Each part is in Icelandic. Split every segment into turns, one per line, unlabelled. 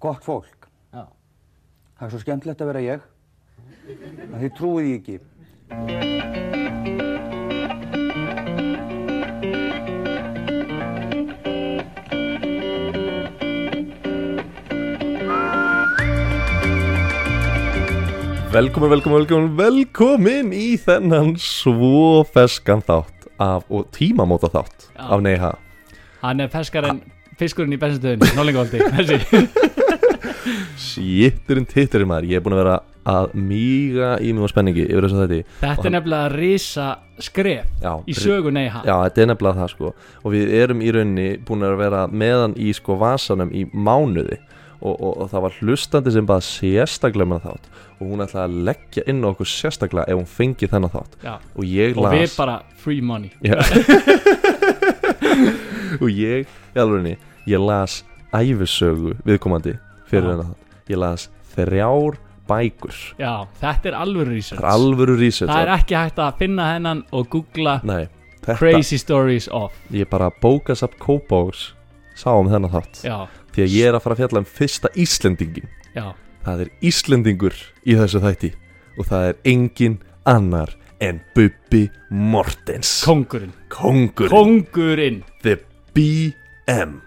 Gott fólk.
Já.
Það er svo skemmtilegt að vera ég. að Þið trúið því ekki.
Velkomin, velkomin, velkomin, velkomin í þennan svo feskan þátt af, og tímamóta þátt
Já.
af Neiha
Hann er ferskar en fiskurinn í bensinstöðinni, Nólingoldi, þessi.
Sýtturinn titturinn maður, ég er búin að vera að míga í mjög spenningi yfir þess að þetta
Þetta er nefnilega risa skref
Já,
í sögu Neiha.
Já, þetta er nefnilega það sko og við erum í rauninni búin að vera meðan í sko vasanum í mánuði og, og, og það var hlustandi sem bara sérstaklega með þátt og hún ætlaði að leggja inn á okkur sérstaklega ef hún fengi þennan þátt
Já.
og ég
Og
las
við bara free money.
Og ég, í alvegni, ég las æfisögu viðkomandi fyrir
Já.
hennar þátt ég las þrjár bækur
Já, þetta er alvöru
það
research.
er alvöru research
Það er ekki hægt að finna hennan og googla
Nei, þetta,
crazy stories of.
ég bara bókast upp Kópás sá um þennan þátt
Já,
því að ég er að fara að fjalla um fyrsta Íslendingin
já.
það er Íslendingur í þessu þætti og það er engin annar en Bubbi Mortens
Kongurinn.
Kongur
Kongurinn.
The BM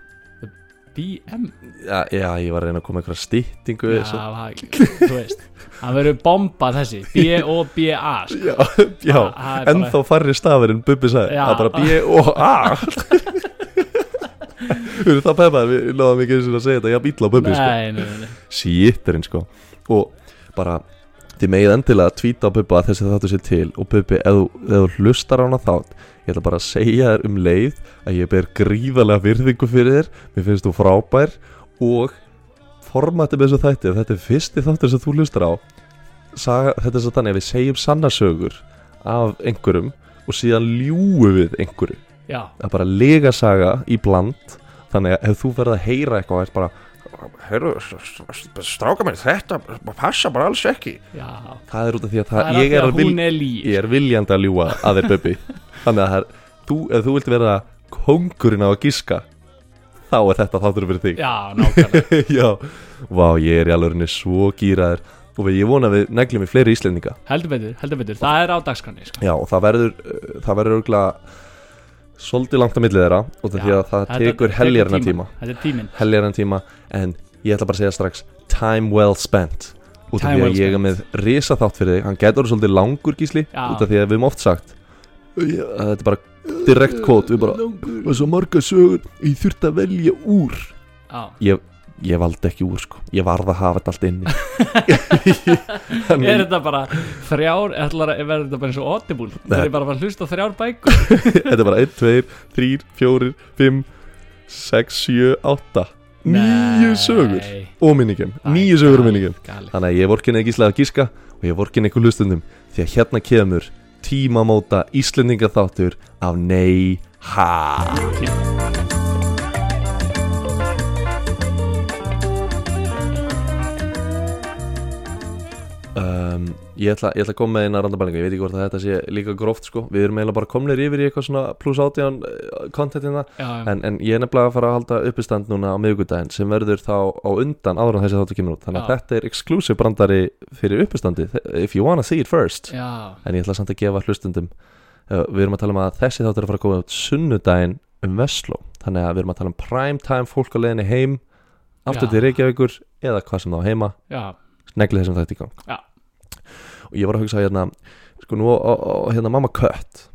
BM.
já, já, ég var að reyna að koma einhverja styttingu við
Já, það, þú veist. Það verður bomba þessi. B-O-B-A, sko.
já, já,
er bara-
ennþá færri stafir en Bubbi sagði
Já.
það er bara B og A Við erum það peppaði, við náðum ekki eins og að segja þetta jafn illa á Bubbi sko.
Nei, nei, nei, nei.
Sýtturinn sko Og bara Þið megið endilega að tvíta á Bubba að þessi þáttu sér til. Og Bubbi, ef þú, hlustar á hana þátt Ég ætla bara að segja þér um leið Að ég ber gríðarlega virðingu fyrir þér. Mér finnst þú frábær Og formatið með þessu þætti ef Þetta er fyrsti þáttur sem þú hlustar á. Saga, Þetta er svo þannig að við segjum sannasögur Af einhverjum Og síðan ljúu við einhverju.
Já,
Það er bara lega saga í bland. Þannig að ef þú verður að heyra eitthvað og ert bara Heyrðu, stráka mér, þetta passa bara alls ekki
já.
Það er út af því að það,
Það er
ég, er
því
að
að
vil,
er
ég er viljandi að ljúa að þér Bubbi Þannig að það er, þú, ef þú vilt vera kongurinn á að giska Þá er þetta þáttur fyrir þig
Já, nákvæmlega.
Já, vá, ég er í alveg svo gýraður Og ég vona að við neglum í fleiri íslendinga
heldur betur, heldur betur. Það er á dagskránni, sko.
Já, og það verður, uh, það verður örgulega Svolítið langt á milli þeirra Út af því
Já,
að það tekur heljarna tíma.
Þetta er tíminn.
heljarinn tíma en ég ætla bara að segja strax time well spent. Út af því
well
að ég er með risa þátt fyrir þig. Hann getur svolítið langur gísli
Já.
út af því að við höfum oft sagt "Já, að þetta er bara direkt quote við bara, og svo marga sögur ég þurfti að velja úr.
Já,
ég, ég valdi ekki úr sko. Ég varð að hafa þetta allt inni.
Er
Þannig,
þetta bara þrjár, ætlar verður þetta bara eins og
Nei.
Það er bara að hlusta þrjár bækur.
Þetta er bara 1, 2, 3, 4, 5 6, 7, 8 9 sögur. Og minningum, 9 sögur og minningum Þannig að ég vorkinni ekki slega að gíska og ég vorkinni ekki hlustundum því að hérna kemur tímamóta Íslendingaþáttur af Nei Ha um, ég, ætla, ég ætla að koma með eina randabælinga ég veit ekki hvort að þetta sé líka gróft sko. Við erum eiginlega bara komnir yfir í eitthvað svona pluss átján kontentina
Já, já,
en, en ég er nefnilega að fara að halda uppistand núna á miðvikudaginn sem verður þá á undan áður en þessi þáttu kemur út. Þannig að þetta er exclusive brandari fyrir uppistandi if you wanna see it first.
Já,
en ég ætla samt að gefa hlustundum uh, við erum að tala um að þessi þáttur er að fara að koma út sunnudaginn um Vestló þannig að við erum að tala um prime time fólk á leiðinni heim aftur til Reykjavíkur eða hvað sem þá heima. Negli þessum þetta í gang.
Já.
Og ég var að hugsa hérna sko nú á hérna mamma kött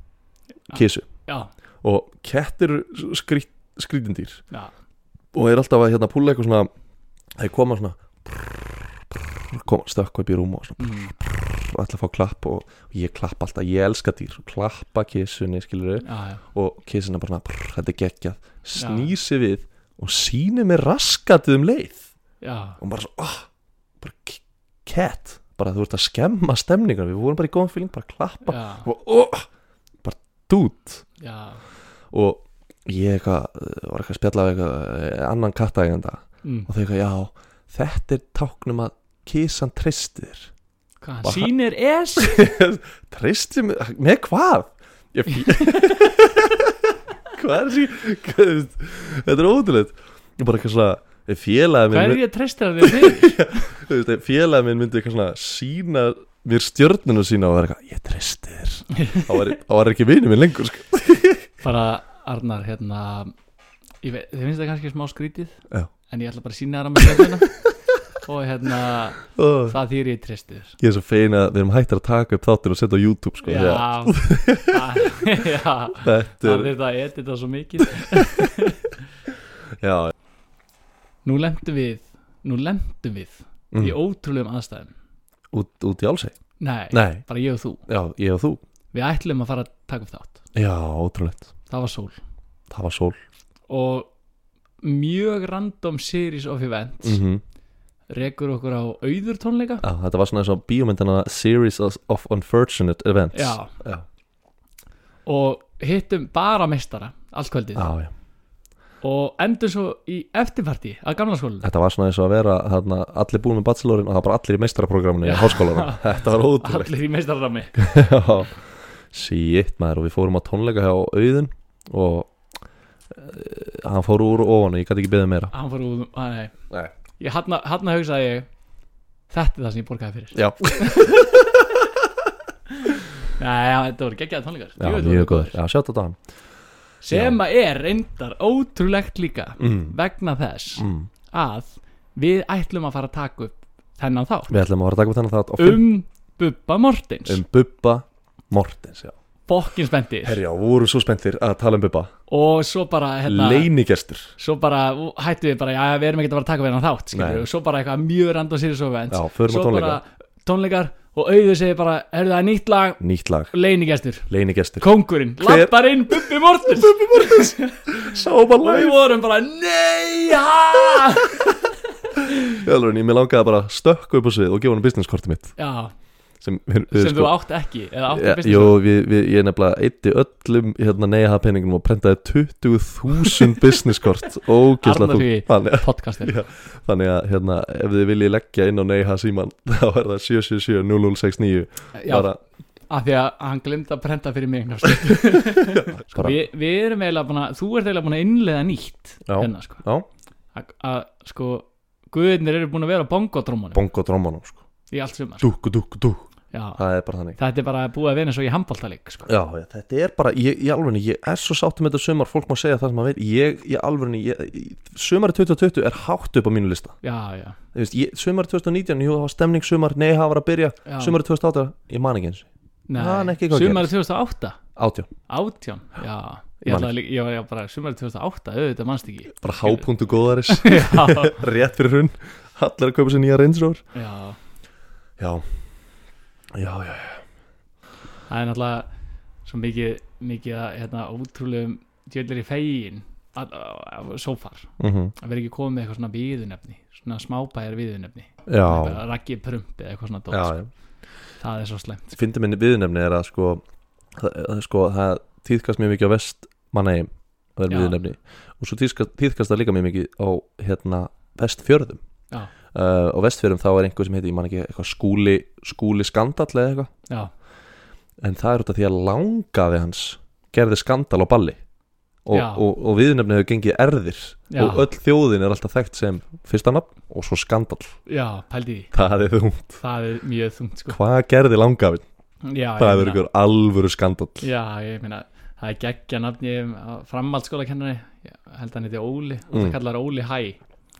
kísu
já,
og kettir skrít, skrítindýr
já,
og er alltaf að hérna púla eitthvað svona þeir koma svona koma stökkva upp í rúm og svona
mm,
og ætla að fá klapp og, og ég klapp alltaf, ég elska dýr. Klappa kissunni skilur
já,
og kissun er bara prr, þetta er geggjað. Snýr sig við og sýnir mér raskatið um leið.
Já,
og bara svo, oh, bara k- cat, bara þú ert að skemma stemningar, við vorum bara í góðum fíling, bara klappa.
Já,
og oh, bara dút.
Já,
og ég eitthvað, var eitthvað að spjalla eitthvað eh, annan kattægjanda
mm,
og þau eitthvað, já, þetta er táknum að kissan treystir.
Hvað, sýnir es?
Treystir mig, með hvað? Hvað er þessi þetta er ótrúleitt ég bara eitthvað svona félagi minn,
Hverju treystir hann þig fyrir?
þú veist, félagi minn myndi eitthvað svona sína mér stjörnuna sína og vera eitthvað, ég treysti þér þá var, ekki vinur minn lengur sko.
Bara, Arnar, hérna ég Þið finnst það kannski smá skrítið
Já.
En ég ætla bara að sína þér á mig hérna Og hérna,
oh.
það þýr ég treysti þér
ég er svo fein að við erum hættir að taka upp þáttir og setja á YouTube sko, að
Já, það, já Það
er,
er það edita svo mikið
já,
Nú lendum við Nú lendum við
mm,
í ótrúlegum aðstæðum.
Út, út í álseg
Nei,
nei,
bara ég og þú.
Já, ég og þú.
Við ætlum að fara að taka upp þátt.
Já, ótrúlegt,
Það var sól.
Það var sól.
Og mjög random series of events
mm
rekur okkur á auður tónleika.
Já, þetta var svona eins og bíómyndina Series of, Unfortunate Events.
Já.
já,
og hittum bara meistara allt kvöldið.
Já, já.
Og endum svo í eftirparti að gamla skólan
Þetta var svona eins og að vera þarna, allir búin með bachelorin og það var bara allir í meistaraprogramminu í háskólanum. Þetta var ótrúlegt.
Allir í meistararami
Shit maður og við fórum á tónleika hjá Auðun og uh, hann fór úr ofan og ég gæti ekki beðið meira.
Hann fór út að, nei.
Nei.
ég hann að hugsaði ég þetta er það sem ég borgaði fyrir.
Já,
nei, já, þetta voru geggjaði tónleikar.
Já mjög góður Já, sjátt á það
sem að er reyndar ótrúlegt líka
mm.
vegna þess
mm.
að við ætlum að fara að taka upp þennan þá
Við ætlum að fara að taka upp þennan þátt fimm-
um Bubba Mortens
um Bubba Mortens já.
fokkin spenntir
Herjá, voru svo spenntir að tala um Bubba
og svo bara hérna,
Leinigestur
svo bara hættu við bara, já við erum ekki að fara að taka við hann þátt skilur,
Nei.
og svo bara eitthvað mjög random sér svo event
Já, förum á
svo
tónleika.
Tónleikar og auður segir bara, er það nýtt lag.
Nýtt lag,
leinigestur,
leinigestur
kóngurinn
Hver-
lappar inn Bubbi Mortens.
Bubbi Mortens. Sáum
og við vorum bara, nei ha!
Jálfurinn, ég mér langaði bara að stökka upp á svið og gefa hann businesskortið mitt.
Já,
sem,
sem þú átt ekki eða átt
Ja, við, við, ég nefnilega eitti öllum hérna neyha peningum og prentaði 20.000 businesskort ógeðslega
Arnar
þú
Hugi.
þannig,
podcastir
Já. þannig að hérna, ef þið viljið leggja inn á neyha síman þá er það 777 0069
já,
bara,
af því að hann glemd að prenta fyrir mig sko, við, við erum eiginlega búin að þú ert eiginlega búin að innlega nýtt
Já.
hérna sko að, sko guðirnir eru búin að vera bongodrómanum
bongo drómanum sko.
í allt sumar
dúk, dúk, dúk,
já,
það er bara þannig.
Þetta er bara búið að eins og í handbóltaleik sko.
Já, já, þetta er bara, ég, ég alveg ég er svo sáttum með þetta sumar, fólk má segja það sem maður veit ég, ég alveg, sumari 2020 er hátt upp á mínu lista.
Já, já,
veist, ég, sumari 2019, jú, það var stemning sumar nei, það var að byrja,
já.
sumari 2008 ég man ekki eins, Man ekki
sumari 2008
átján.
Átján, já. Ég, var já, bara sumari 2008 auðvitað mannst ekki.
Bara hápunktu góðaris rétt fyrir hrunn allir að kaupa sér nýja reynsrór
já,
já, já, já,
það er náttúrulega svo mikið, mikið að hérna, ótrúlegum djöldlir í fegin so far.
Mm
að vera ekki komið með eitthvað svona viðunefni svona smábæjar viðunefni
já,
raggi prumpi eða eitthvað svona dót,
já,
sko. það er svo slemt
fyndi minni viðnefni er að sko það, sko, það týðkast mjög mikið á viðnefni og svo týðkast það líka mjög mikið á hérna vestfjörðum.
Já.
Uh, og vestfjörðum þá er einhver sem heitir, ég man ekki eitthvað skúli, skúli skandall eða eitthvað.
Já,
en það er út af því að langaði hans gerði skandal á balli. Og,
Já.
og, og viðnefni hefur gengið erðir
Já.
og öll þjóðin er alltaf þekkt sem fyrsta nafn og svo skandal
já, pældi því.
Það er þú,
það er mjög þungt sko.
Hvað gerði langafinn?
Já,
það
ég
er
meina-
ykkur alvöru skandal
já, ég meina það er geggja nafni framhaldsskóla kennari held að hann heiti Óli. Og
Mm.
það kallar Óli Hæ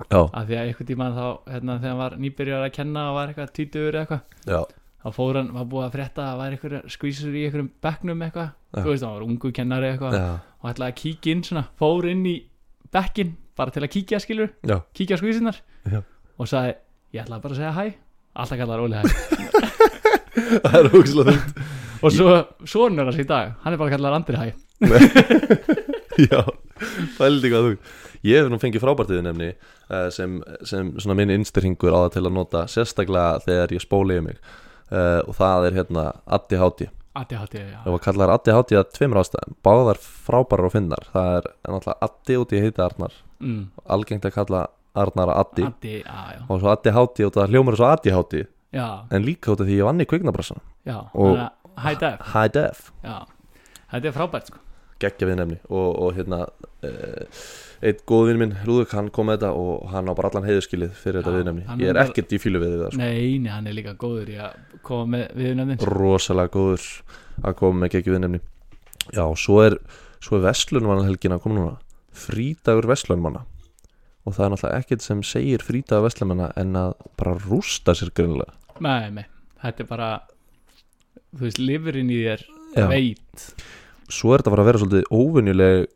af því að einhvern tímann þá hérna, þegar hann var nýbyrjar að kenna og var eitthvað títuður eða eitthvað þá fór hann, var búið að frétta að það væri eitthvað skvísur í einhverjum bekknum eitthvað. Þú veist, hann var ungu kennari eitthvað og ætlaði að kíkja inn svona, fór inn í bekkin bara til að kíkja skilur
já.
kíkja
Já.
og sagði, ég ætlaði bara að segja hæ. Alltaf kallar Óli hæ.
Það er ógislega þungt.
Og svo, sonur hans í dag, hann er bara kallar Andri hæ.
Já, þú ég hef nú fengið frábærtiði nefni uh, sem, sem svona minn innstyrringur á það til að nota sérstaklega þegar ég spóli yfir mig. Uh, og það er hérna Addi Hátti
Addi Hátti, já.
Og kallar Addi Hátti að tveimur ástæðum báðar frábærar og finnar. Það er náttúrulega Addi út í heiti Arnar.
Mm,
algengt að kalla Arnar að Addi
já,
og svo Addi Hátti og það hljómar svo Addi Hátti
já,
en líka út af því ég vann í kviknabrassan
já
Og-
að High def,
High Def.
Já. Þetta er frábært sko.
Geggja við nefni og, og hérna uh, eitt góð vinn minn, Lúðvík, hann kom með þetta og hann á bara allan heiðuskilið fyrir þetta
Já,
viðnefni.
hann
ég er
er
ekkert í fílu við það sko.
Nei, nei, hann er líka góður í að koma með viðnöfnin
rosalega góður að koma með ekki viðnefni. Já, svo er, svo er Vestlunmanna helgin að koma núna. Frídagur Vestlunmanna og það er náttúrulega ekkert sem segir frídagur Vestlunmanna en að bara rústa sér grunnlega
Nei, nei, þetta er bara þú veist, lifurinn í þér
Já.
veit.
Svo er þetta bara að vera svolítið óvenjuleg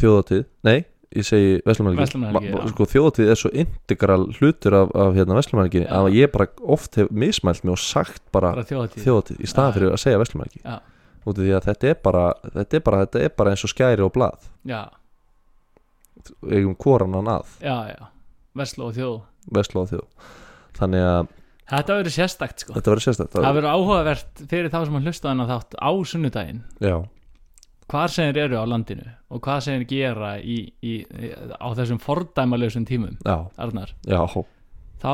þjóðatíð, nei ég segi Vestlumælgi, sko þjóðatíð er svo integral hlutur af, af hérna Vestlumælgi
Já.
að ég bara oft hef mismælt mig og sagt bara,
bara þjóðatíð
þjóðatíð í staðan
Já.
fyrir að segja Vestlumælgi.
Já.
út af því að þetta er bara þetta er bara, þetta er bara eins og skæri og blað. Eigum koranan að
Veslu og þjóð.
Vestlú og þjóð. Þannig að
Þetta verður sérstakt sko.
Þetta verður sérstætt
Það verður áhugavert fyrir þá sem að hlusta þennan þátt á sunnudaginn.
Já,
hvar sem eru á landinu og hvað sem gera í, í, á þessum fordæmalösum tímum
já,
Arnar,
já
þá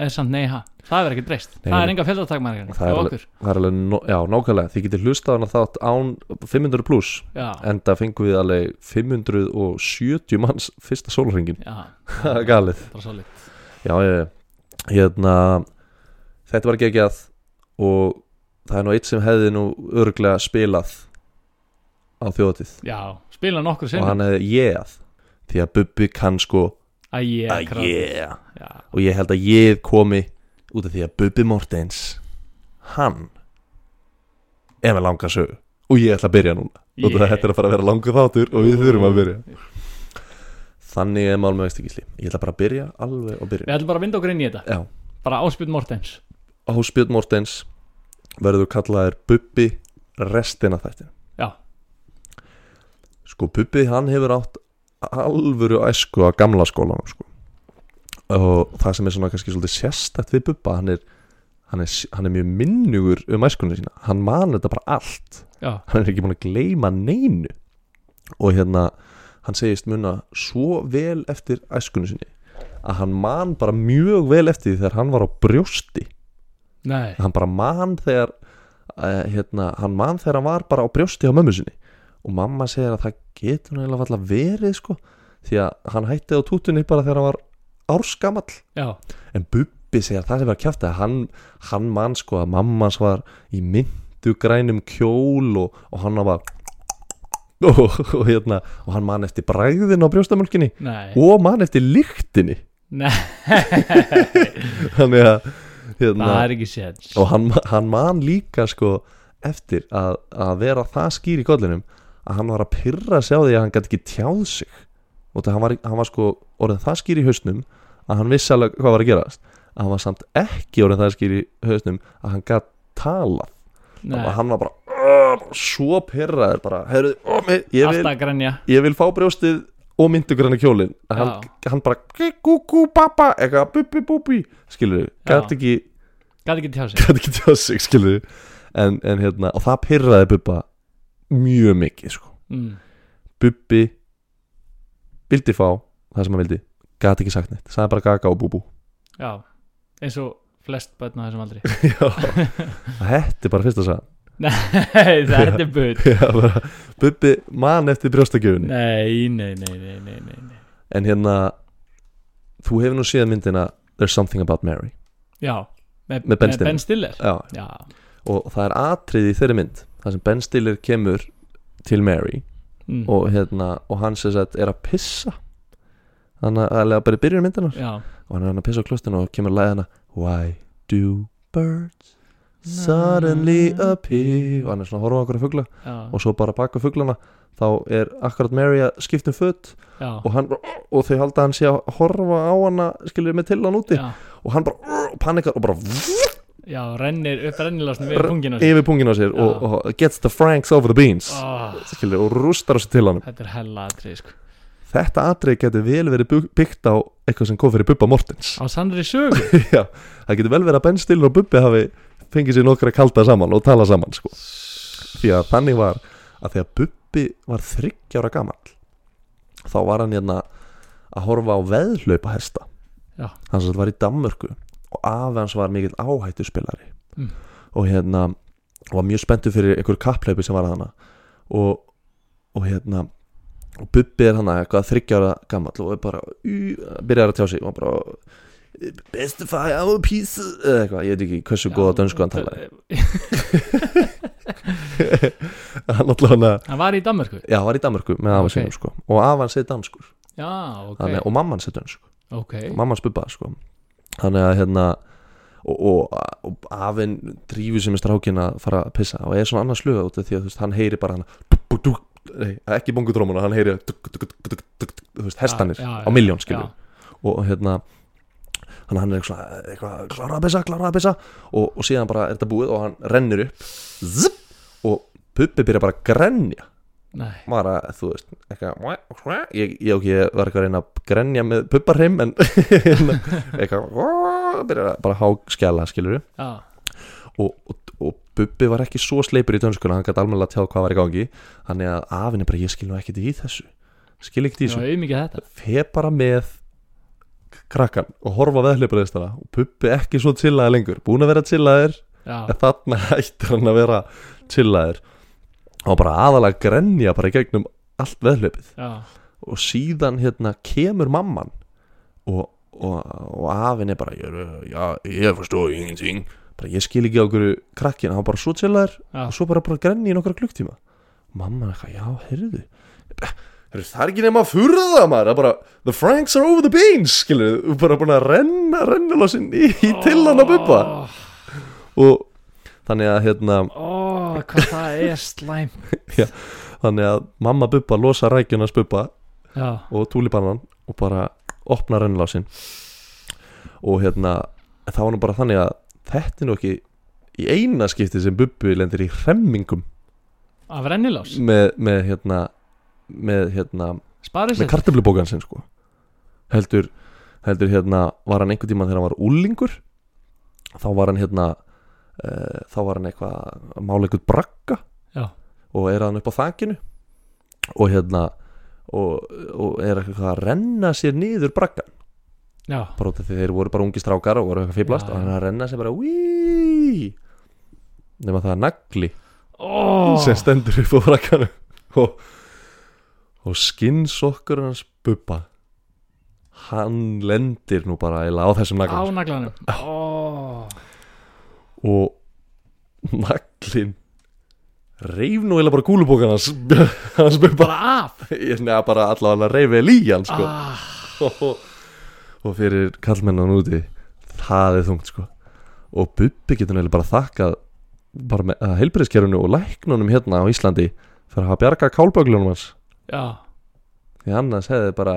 er samt nei ha, það verður ekki dreist
Nei,
það er enga fjöldatakmarkar
Það er alveg- það er alveg, no, já, nákvæmlega. Þið getur hlustað á þátt án 500 pluss
já,
enda fengum við alveg 570 manns fyrsta sólringin það er galið. Já, ég, hérna þetta var geggjað og það er nú eitt sem hefði nú örglega spilað á þjóðatíð
já, spila nokkur
og
sinnum
hann hefði jéð því að Bubbi kann sko
að
yeah.
já,
og ég held að ég komi út af því að Bubbi Mortens hann er með langa sögu. Og ég ætla að byrja núna. Yeah. og þetta er að fara að vera langa þáttur og við þurfum að byrja. Þannig er mál með vextikísli ég ætla bara að byrja alveg og
við
byrja
ætlum bara að vinda okkur inn í þetta.
Já,
bara áspjöld Mortens.
Áspjöld Mortens verður kallaðir Bubbi restina
já,
sko Bubbi hann hefur átt alvöru æsku á gamla skólanum sko. og það sem er svona kannski svolítið sérstætt við Bubba hann er, hann er, hann er mjög minnugur um æskunni sína, hann man þetta bara allt.
Já,
hann er ekki búin að gleyma neinu. Og hérna hann segist munna svo vel eftir æskunni sinni að hann man bara mjög vel eftir því þegar hann var á brjósti.
Nei.
Hann bara man þegar uh, hérna, hann man þegar hann var bara á brjósti á mömmu sinni og mamma segir að það getur eiginlega alltaf verið sko. Því að hann hætti á tútunni bara þegar hann var árskamall
já,
en Bubbi segir að það sem var kjátt að hann, hann man sko að mammas var í myndu grænum kjól og, og hann var og, og, hérna, og hann man eftir bræðin á brjóstamölkinni og man eftir lyktinni. Þannig að hérna,
það er ekki séns.
og hann, hann man líka sko eftir að, að vera það skýr í kollinum að hann var að pyrra sig á því að hann gæti ekki tjáð sig. Og það hann var, hann var sko orðin það skýr í hausnum að hann vissi alveg hvað var að gerast. Að hann var samt ekki orðin það skýr í hausnum að hann gæti talað.
Nei,
og hann var bara svo pyrraður bara heyrðu, ó, mig, ég, vil, ég vil fá brjóstið og myndugrann í kjólin hann, hann bara kú pappa eitthvað bubbi bubbi skilur
Já.
gæti ekki
gæti ekki tjá sig.
sig en, en hérna, og það pyrraði Bubba mjög mikið sko.
Mm.
Bubbi vildi fá það sem hann vildi gæti ekki sagt neitt, sagði bara gaga og búbú.
Já, eins og flest börn á þessum aldri.
Já, þetta er bara fyrst að sagða
nei, það er
bara, Bubbi man eftir brjóstakjöfunni
nei, nei, nei, nei, nei, nei,
en hérna þú hefur nú séð myndina There's Something About Mary.
Já, með,
Með Ben Stiller.
Stiller.
Já,
já,
og það er atrið í þeirri mynd þar sem Ben Stiller kemur til Mary
mm.
og, hérna, og hann sem sagt er að pissa. Þannig að það bara í byrjun myndinar
já,
og hann er að pissa á klostinu og kemur að læða hana Why do birds suddenly appear? Og hann er svona að horfa á okkur fugla.
Já,
og svo bara baka fuglana þá er akkurat Mary að skipta um föt.
Já,
og, hann, og þau halda að hann sé að horfa á hana skilur með til hann úti.
Já,
og hann bara panikar og bara
já, rennir upp rennilásnum við
R-
pungin á sig
yfir pungin á sér og, og gets the franks over the beans
oh,
skilur, og rústar þessu til hann
þetta er hella atrið sko.
þetta atrið getur vel verið bygg- byggt á eitthvað sem kom fyrir Bubba Mortens.
Á sannri sögu.
Já, það getur vel verið að Ben Stiller og Bubbi hafi fengið sér nokkra kalda saman og tala saman sko. því að þannig var að þegar Bubbi var þryggjára gamall þá var hann hérna að horfa á veðhlaupa hesta
Já.
hann sagt var í Danmörku og afi hans var mikill áhættu spilari
Mm.
og hérna var mjög spenntur fyrir einhver kapplaupi sem var að hana og, og hérna og Bubbi er hann eitthvað þryggjára gamall og er bara byrjar að tjá sig. Og bara bestify our piece eða eitthvað, ég veit ekki hversu góða dönsku hann talaði. Hann alltaf hann
Hann var í Danmörku?
Já, hann var í Danmörku með afa
Ok.
sinum sko. Og afan sé danskur.
Já, ok,
Þannig, og mamman sé dönsk
ok.
Og mamman spubba sko þannig að hérna og, og, afinn drífur sem er strákin að fara að pissa og er svona annars sluga út af því að þú veist, hann heyri bara hann nei, ekki bongudrómuna, hann heyri þú veist, hestanir á miljón skilur
já.
og hérna hann, hann er eitthvað, eitthvað klára að pissa, klára að pissa. Og, og síðan bara er þetta búið og hann rennir upp zip, og puppi byrja bara að grenja bara, þú veist, eitthvað ég, ég, ég var eitthvað að reyna að grenja með pupparheim en eitthvað byrja bara að há skjala, skilur
já,
og, og, og Bubbi var ekki svo sleipur í dönskuna hann gæti almennilega að tjá hvað var í gangi. Þannig að afinn er bara, ég skil nú ekkert í þessu. Skil ekkert í þessu.
var auðmikið þetta.
Fe bara með krakkan og horfa veðhlauparistana og Bubbi ekki svo chillaði lengur. Búin að vera chillaðir en þarna hættir hann að vera chillaðir og bara aðalega að grenja bara í gegnum allt veðhlaupið.
Já,
og síðan hérna kemur mamman og, og, og afinn er bara ég, já, ég forstó ingenting. Bara ég skil ekki á hverju krakkin hann bara svo chillaður
já,
og svo bara bara grenni í nokkra klukktíma. Mamma er eitthvað, já, heyrðu. Heyrðu, það er ekki nema að furða maður. Það bara, the franks are over the beans skilur, þú bara búin að renna rennulásinn í, í til hann að bubba.
Ó,
og þannig að hérna
Ó, hvað það er slæm
þannig að mamma bubba losa rækjuna bubba
Já,
og túlibannan og bara opna rennulásinn og hérna það var nú bara þannig að þetta er nú ekki í eina skipti sem bubbi lendir í hremmingum.
Af rennilás?
Með, með hérna með hérna
Sparið
með
sér
kartöflubókan sinn sko. Heldur, heldur hérna var hann einhvern tímann þegar hann var úlingur þá var hann hérna uh, þá var hann eitthvað að mála eitthvað bragga.
Já,
og er hann upp á þakinu. Og hérna og, og er eitthvað að renna sér niður braggan
já,
bara út af því þeir voru bara ungi strákar og voru eitthvað fýblast og hann að renna sér bara Wííí nema það er nagli.
Ó,
sem stendur upp á bragganu og, og skinnsokkur hans bubba hann lendir nú bara á þessum naglan
ánaglanum Ó,
og naglin reif nú eiginlega bara kúlubókan hans hans bubba
bara af.
Ég nefna bara allavega hann reif vel í hann sko.
Ah,
og, og fyrir kallmennan úti það er þungt sko. Og Bubbi getur neil bara þakkað bara með heilbyrðiskerfinu og læknunum hérna á Íslandi fyrir að hafa bjarga kálböglunum hans.
Já,
því annars hefði bara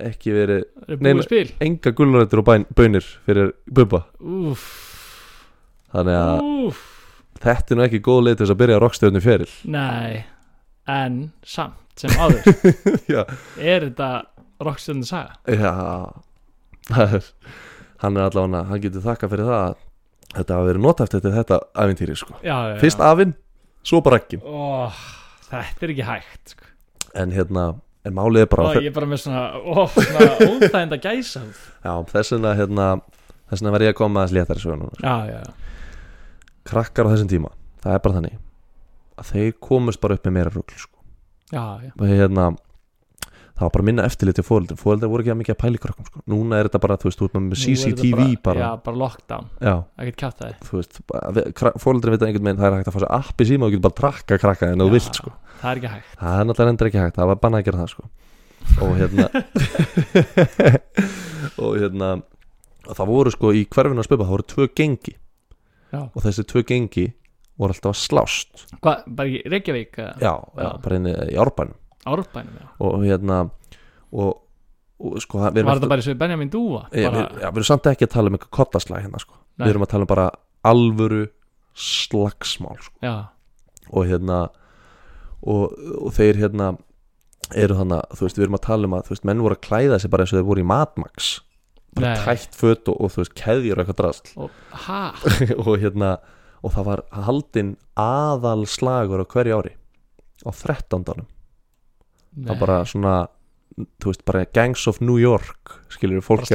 ekki verið
er
Nei,
búið
nei.
spil.
enga gullurættur og bæn, bönir fyrir Bubba.
Úf,
þannig að
úf
þetta er nú ekki góð leið til þess að byrja rockstöðunni feril.
Nei, en samt sem áður. Er þetta rockstjörnum saga?
Já. Hann er allavega hann getur þakka fyrir það að þetta hafa verið notæft eftir þetta æfintýri sko.
Já, já,
fyrst
já.
afinn, svo brakkin
Ó, Þetta er ekki hægt sko.
en hérna, en málið er bara
Ó, Ég er bara með svona, ó, svona óþæginda gæsa.
Já, þess vegna hérna, þess vegna var ég að koma að léttari sögur núna
Já, já, já
krakkar á þessum tíma, það er bara þannig að þeir komust bara upp með meira rugl sko. Hérna það var bara minna eftirlit til fóreldrum fóreldrar voru ekki að mikið að pæla í krökkum sko. núna er þetta bara, þú veist, þú ert með CCTV
þetta
bara,
Já, bara lockdown, ekkert kjátt það
veist fóreldrar vita einhvern veginn, það er hægt að fá sér appi síma og getur bara trakka krakka en þú vilt sko.
Það er ekki hægt
það er náttúrulega ekki hægt, það var bannað að gera það sko. og hérna og hérna það voru sko í hverfinu að spöpa það voru tvö gengi
Já,
og þessi tvö gengi voru alltaf að slást.
Hvað, bara í Reykjavík
já, já, bara inni í árbænum.
Árbænum, já.
Og hérna og, og sko
Var þetta bara eins og Benjamin Dúa?
Já,
Bara,
við, við erum samt ekki að tala um eitthvað kottaslag hérna sko. Við erum að tala um bara alvöru slagsmál sko. Og hérna og, og þeir hérna eru þannig að þú veist, við erum að tala um að þú veist, menn voru að klæða sig bara eins og þeir voru í matmax bara
Nei.
tætt föt og, og þú veist, keðjur eitthvað drast
og,
og hérna og það var haldinn aðal slagur á hverju ári. Á 13. það
Nei.
var bara svona þú veist, bara Gangs of New York skilur við, fólk,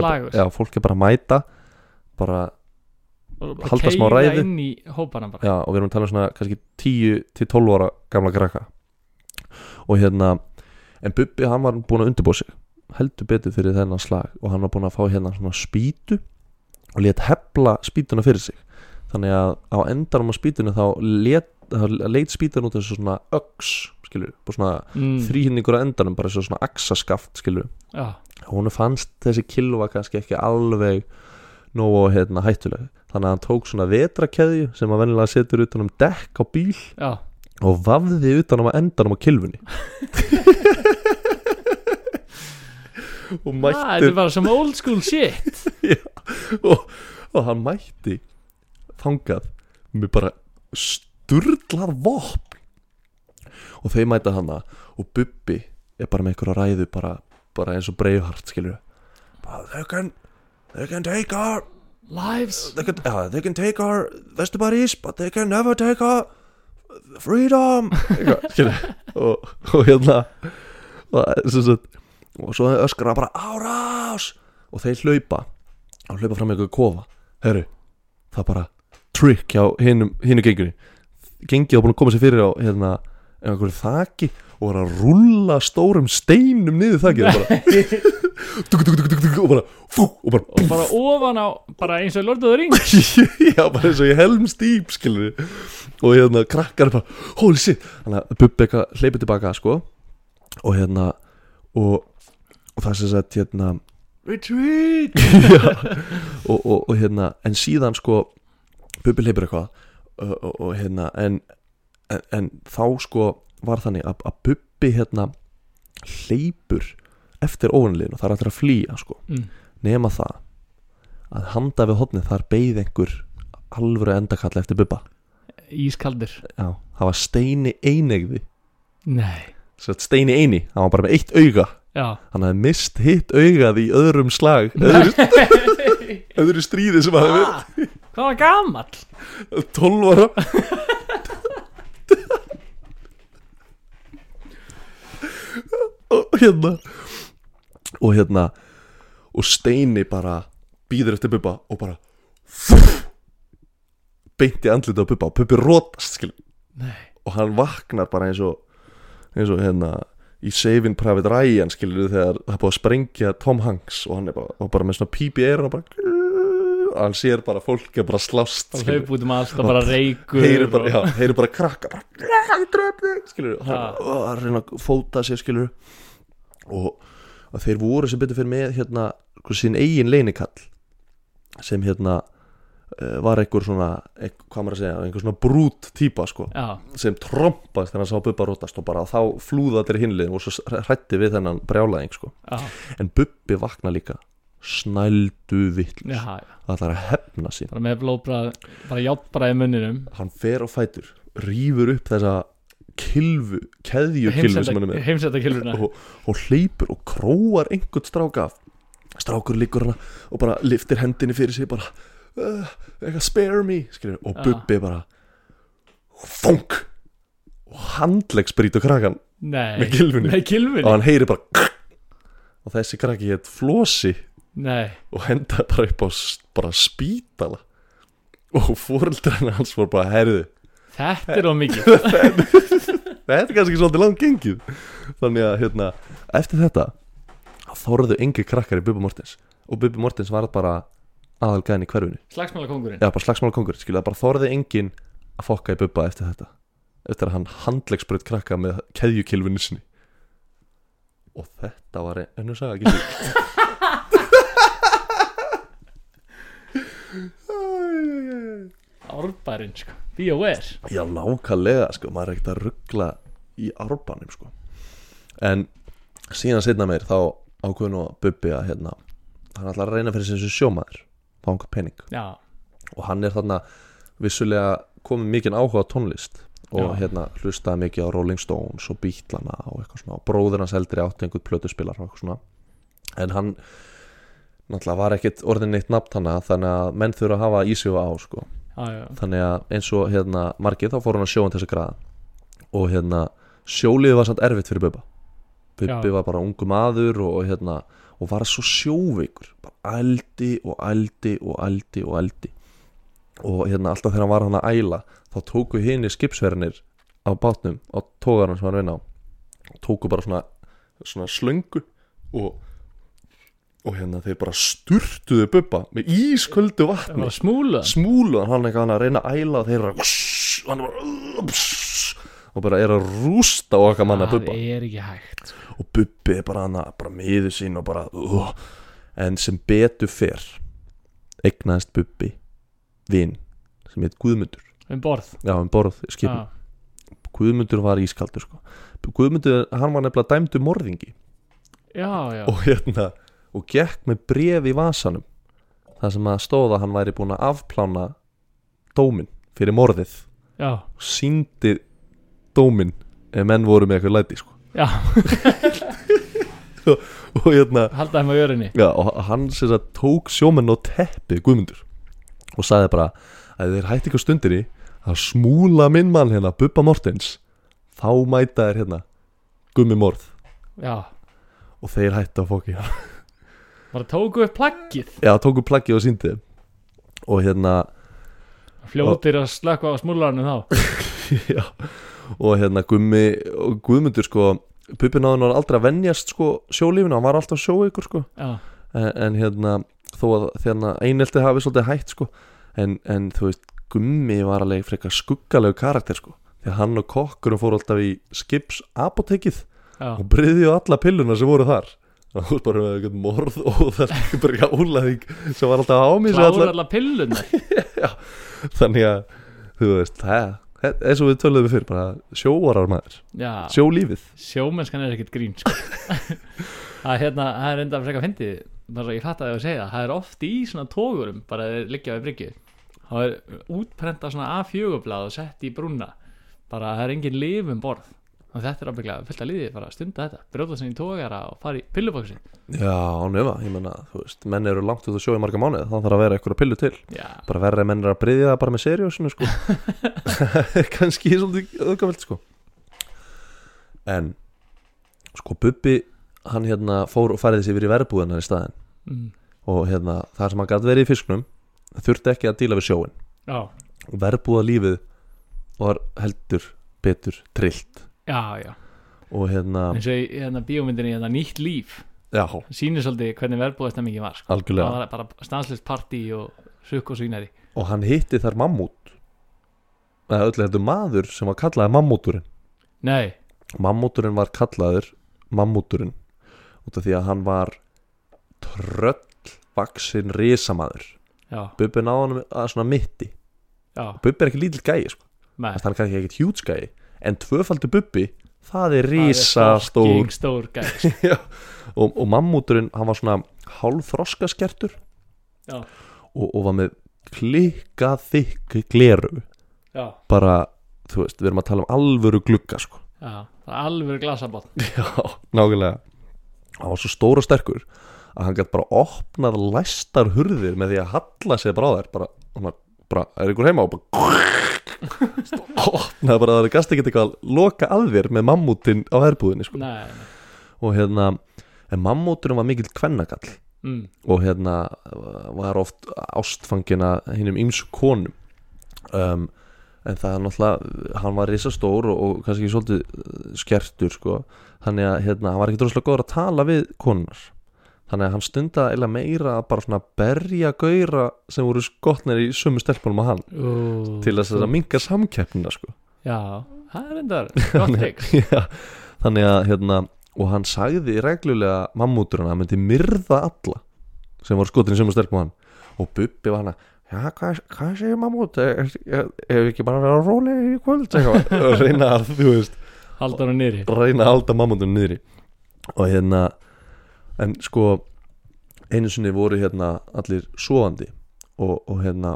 fólk er bara að mæta bara
bara
halda smá
bara.
Já, og við erum að tala um svona kannski 10 til 12 ára gamla krakka. Og hérna en Bubbi hann var búin að undirbúa sig heldur betur fyrir þennan slag og hann var búin að fá hérna svona spýtu og let hefla spýtuna fyrir sig. Þannig að á endanum á spýtunu þá leit spýtun út þessu svona öks svona
mm.
þrýhinningur á endanum bara þessu svona axaskaft skilur
já,
hún fannst þessi kilva kannski ekki alveg nógu hérna, hættuleg. Þannig að hann tók svona vetrakeðju sem að venjulega setur utan um dekk á bíl
já,
og vafði utan um að endanum á kilfunni og
Ah,
mætti
þetta er bara some old school shit.
Og, og hann mætti þangað með bara sturlað vopn. Og þau mæta hana og Bubbi er bara með einhverja ræðu bara, bara eins og Braveheart skilur they can they can take our
lives.
they can, uh, they can take our vestibodies but they can never take our freedom. Eitthvað, og, og hérna og, sem sagt, og svo öskra bara árás! Og þeir hlaupa. Og hlaupa fram með eitthvað kofa. Herru, það er bara trick hjá hinum, hinu gengunni gengið á búin að koma sér fyrir á hérna, einhverju þaki og var að rulla stórum steinum niður þakið og bara duk, duk, duk, og bara fú, og bara
og bara ofan á, bara eins og the Rings.
Já, bara eins og ég helm stýp skilur og hérna krakkar bara holy shit, þannig að Bubbi eitthvað hleypið tilbaka sko. Og hérna og, og það sem sagt hérna
retreat!
Og, og, og hérna en síðan sko Bubbi hleypur eitthvað og, og, og hérna en, en, en þá sko var þannig að, að Bubbi hérna hleypur eftir óvanliðin og það er allir að flýja sko.
Mm.
nema það að handa við hotnið þar beigð einhver alvöru endakall eftir Bubba.
Ískaldur
Já, það var Steini einegði
nei,
Steini eini, hann var bara með eitt auga hann hafði mist hitt augað í öðrum slag öðru, öðru stríði sem hafði
ah, hvað var
verið 12 ára. Og hérna og hérna og Steini bara býður eftir Bubba og bara beinti andlita á Bubba og Bubbi rótast og hann vaknar bara eins og eins og hérna í Saving Private Ryan skilur þegar það er búið að sprengja Tom Hanks og hann er bara, bara með svona píp í eyrun og bara hann sér bara fólk er bara slást skilurðu.
hlaup út um allt og bara reykur
heyrir bara,
og-
já, heyrir bara krakka bara, ég dröf þig skilur og hann
Ha.
er reyna að fóta sér skilur og, þeir voru sem betur fyrir með hérna sko, sín eigin leinikall sem hérna var einhver svona einhver, hvað maður að segja, einhver svona brút típa sko
já,
sem trompast þegar hann sá Bubba rótast og bara þá flúða allir hinliðin og svo hrætti við þennan brjálæðing sko.
já,
en Bubbi vakna líka snældu
já
það ætlar að hefna sín.
Bara með blóðbrað, bara játbrað í munninum.
Hann fer á fætur, rýfur upp þessa kilvu, keðju kilvu sem hann er með og, og hleypur og króar einhvern strák af. Strákur líkur hana og bara liftir hendinni fyrir sig bara uh, spare me skilur, og. Bubbi bara funk! Og handleggsbrýtu krakkan
nei,
með kilfunni.
með kilfunni
og hann heyri bara og þessi krakki hétt Flossi
nei,
og henda bara upp á s- bara spítala. Og fóreldrarna hans voru bara herðu.
Þetta er of mikið.
Þetta er kannski svolítið langt gengið. Þannig að hérna eftir þetta þá þorðu engi krakkar í Bubba Mortens. Og Bubba Mortens var bara aðalgæðin í hverfinu.
Slagsmála kongurinn
eða bara slagsmála kongur skilja bara þorði engin að fokka í Bubba eftir þetta. Eftir að hann handleggsbröð krakka með keðjukilvinu sinni. Og þetta var ennur saga ekki
árbærin sko, be aware
Já, nákvæmlega, sko, maður er ekkert að ruggla í árbanum, sko. En síðan setna meir þá ákveður nú að Bubbi að hérna hann ætlar að reyna fyrir sem sjómaður einhver pening.
Já,
og hann er þarna vissulega komið mikið áhuga á tónlist og
Já.
hérna hlustaði mikið á Rolling Stones og Beatlana og eitthvað svona og bróður hans eldri átti einhvern plötuspilar og eitthvað svona. En hann náttúrulega var ekkit orðin neitt nafn hana þannig að menn þurfa að hafa í sig og á sko.
Já, já,
þannig að eins og hérna margið þá fór hann að sjóan til þess að graða. Og hérna sjóliði var samt erfitt fyrir Bubba Bubbi var bara ungu maður og, hérna og var svo sjóveikur. Bara ældi og ældi og ældi og ældi. Og hérna alltaf þegar hann var hann að æla þá tóku hini skipsverðinir á bátnum á tógarnum sem hann vinna á tóku bara svona svona slöngu og, og hérna þeir bara sturtuðu bubba með ísköldu vatni.
Var smúla
smúlu hann. Eitthvað hann að reyna að æla og þeir eru að og hann bara og bara er að rústa okkar manna bubba.
Það er ekki hægt.
Og bubbi er bara hann að bara miður sín og bara uh, en sem betur fer eignaðist bubbi vin sem heit Guðmundur.
Um borð.
Já, um borð
Já,
Guðmundur var ískaldur sko. Guðmundur, hann var nefnilega dæmdu morðingi.
Já, já.
og hérna og gekk með bref í vasanum það sem að stóða hann væri búin að afplána dómin fyrir morðið.
Já.
síndi dómin ef menn voru með eitthvað læti sko.
já.
og hérna
halda þeim á jörinni
já, og hann sem sagt tók sjómenn á teppið Guðmundur og sagði bara að þeir hætti ekki á stundinni að smúla minn mann hérna Bubba Mortens. Þá mæta þeir hérna gummi morð.
Já,
og þeir hætti að fóki
bara tóku upp plaggið.
Já, tóku plaggi og síndi og hérna
Fljótir að slökka á smúlarnu þá.
Já, og hérna gummi og Guðmundur sko náði hann aldrei að venjast sko sjólífinu hann var alltaf sjóeikur sko.
Já,
en, en hérna þó að þérna einelti hafi svolítið hætt sko en, en þú veist Gummi var alveg frekar skuggalegu karakter sko því að hann og kokkurum fór alltaf í skips apotekið
já,
og breyði á alla pilluna sem voru þar. Það var bara með eitthvað morð og það er bara jálaðing sem var alltaf ámið
kláður alla pillunar
þannig að þú veist það eins og við töluðum við fyrir bara sjóarar maður,
Já,
sjólífið.
Sjómennskan er ekkert grín sko. það er hérna, það er enda frekar fyndið bara ég fatt að ég að segja, það. Er oft í svona tógurum, bara þeir liggja við bryggju. Það er útprenta svona A4-blað og sett í brúna. Bara það er engin lif um borð og þetta er ábygglega fullt að liði, bara að stunda þetta brjóta sinni í tógara og fara í pillubóksi
já, ánefa, ég menna, þú veist menn eru langt út að sjó í marga mánuði, þá þarf að vera eitthvað pillu til.
Já,
bara verður að menn er að breyðja bara með seriósinu sko. Kannski svolítið öðgafelt sko. En sko Bubbi hann hérna fór og færði sig yfir í verbúðunar í staðin
mm.
og hérna það sem hann gæti verið í fisknum þurfti ekki að díla við sjóin
já,
og verbúða lífið var heldur betur trillt
já, já.
Og hérna,
eins og í hérna bíómyndinni hérna nýtt líf.
Já,
sýnir svolítið hvernig verbúðastemmingin var sko. það
algjörlega
var bara stanslist partí og sukk og svínari.
Og hann hitti þar mammút. Eða öllu þetta maður sem var kallaði mammúturinn.
Nei,
Mammúturinn var kallaður Mammúturinn út af því að hann var tröllvaksin risamaður.
Já,
Bubbi náði hann að svona mitti. Bubbi er ekki lítill gæi sko. hann er kannski ekkert hjúts gæi en tvöfaldur Bubbi það er risastór.
stór gæ.
Já. og, og Mammúturinn hann var svona hálfþroskaskertur
já,
og, og var með klikka þykk gleru.
Já,
bara, þú veist, við erum að tala um alvöru glugga sko.
Já alveg glasabótt
Já, nákvæmlega. Hann var svo stór og sterkur að hann gætt bara opnað læstar hurðir með því að halla sig bara á þær bara, hann bara, er ykkur heima og bara opnaði bara að það gæst ekki eitthvað að loka að þér með mammútin á herbúðinni sko.
nei, nei.
og hérna, en mammúturinn var mikill kvennakall
Mm.
og hérna var oft ástfangina hinnum ymsu konum um, en það er náttúrulega hann var risastór og, og kannski svolítið skertur sko þannig að hérna, hann var ekki droslega góður að tala við konunar þannig að hann stundaði eiginlega meira að bara svona berja gaura sem voru skotnir í sömu stelpunum að hann.
Ú,
til þess að minka samkeppnina sko.
Já, það er endar gott
Já, þannig að hérna og hann sagði reglulega mammúturinn að hann myndi myrða alla sem voru skotin í sömu stelpum hann. Og Bubbi var hann að Já, hvað, hvað segir mammút? Ef ef ekki bara að vera róleg í kvöld? Og reyna að, þú veist,
haldar hann niðri.
reyna að halda mammútum niðri. Og hérna en sko einu sinni voru hérna allir svoandi og, og hérna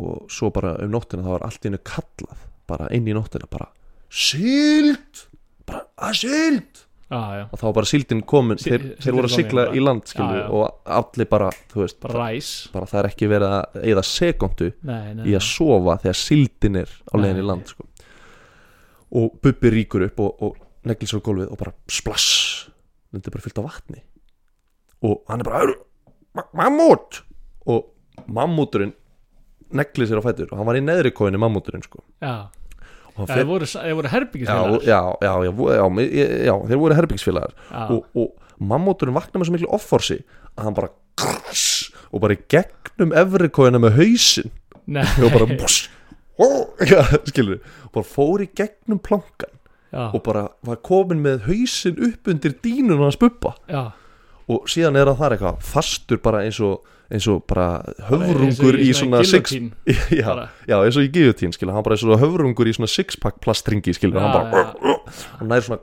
og svo bara um nóttina það var allt einu kallað bara inn í nóttina bara síld bara að síld
já,
og þá var bara síldin komin
Sí-
þeir,
síldin
þeir voru að sigla í land skilju,
Já, já.
og allir bara þú veist,
bara
bara það er ekki verið að eða sekundu í að sofa þegar síldin er á leiðin í land sko. og Bubbi ríkur upp og, og á gólfið og bara splass þetta er bara fyllt af vatni og hann er bara "Heyrðu, ma mammút! Og mammúturinn neglir sér á fætur. Og hann var í neðri kóinni mammúturinn sko.
já,
og hann
þeir
fer,
voru, voru herbyggisfélagar
já, já, já, já, já, já, þeir voru herbyggsfélagar
já,
og, og mammóturinn vakna með svo miklu offorsi að hann bara krass, og bara í gegnum efrikóina með hausinn.
Nei,
og bara já, skilur og bara fór í gegnum plankan
já,
og bara var komin með hausinn upp undir dínun hans bubba.
Já,
og síðan er hann þar eitthvað fastur bara eins og eins og bara höfrungur í svona six já, já, eins og í guillotine skilur hann bara eins og höfrungur í svona sixpack plastringi skilur hann
Já,
bara hann nær svona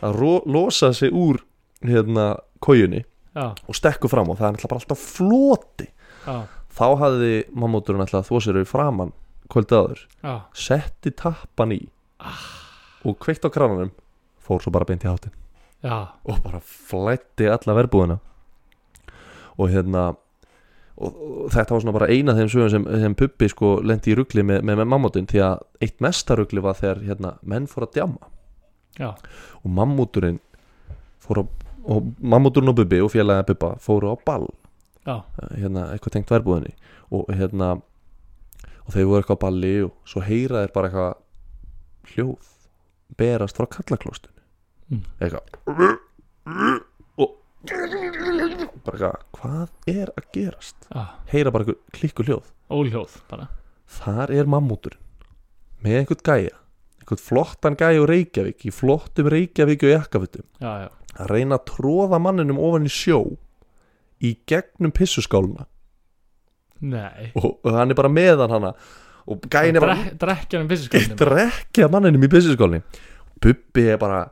að losa sig úr hérna kójunni og stekku fram og það er bara alltaf floti.
Já,
þá hafði mammóturinn alltaf þvó sér við framann kvöldið áður.
Já,
setti tappan í og kveikt á krananum fór svo bara beint í hátinn
já,
og bara flætti alla verbúðina. Og hérna og, og þetta var svona bara eina þeim sögum sem, sem Puppi sko lendi í rugli með, með, með mammútin því að eitt mesta rugli var þegar hérna, menn fór að djama
já,
og mammúturinn fór á og mammúturinn og Bubbi og félagið Bubba fóru á ball.
Já,
hérna, eitthvað tengt verbúðinni. Og hérna og þeir voru eitthvað á balli og svo heyra þeir bara eitthvað hljóð berast frá kallaklóstunni
Mm.
Eitthvað. Og bara eitthvað hvað er að gerast?
Já,
heyra bara eitthvað klikku hljóð.
Óljóð bara,
þar er mammúturinn með einhvern gæja einhvern flottan gæja úr Reykjavík í flottum Reykjavík og jakkafutum að reyna að tróða manninum ofan í sjó í gegnum pissuskáluna.
Nei.
Og, og hann er bara meðan hana. Og gæin er bara
drekkja um
drekja manninum í pissuskálni Bubbi er bara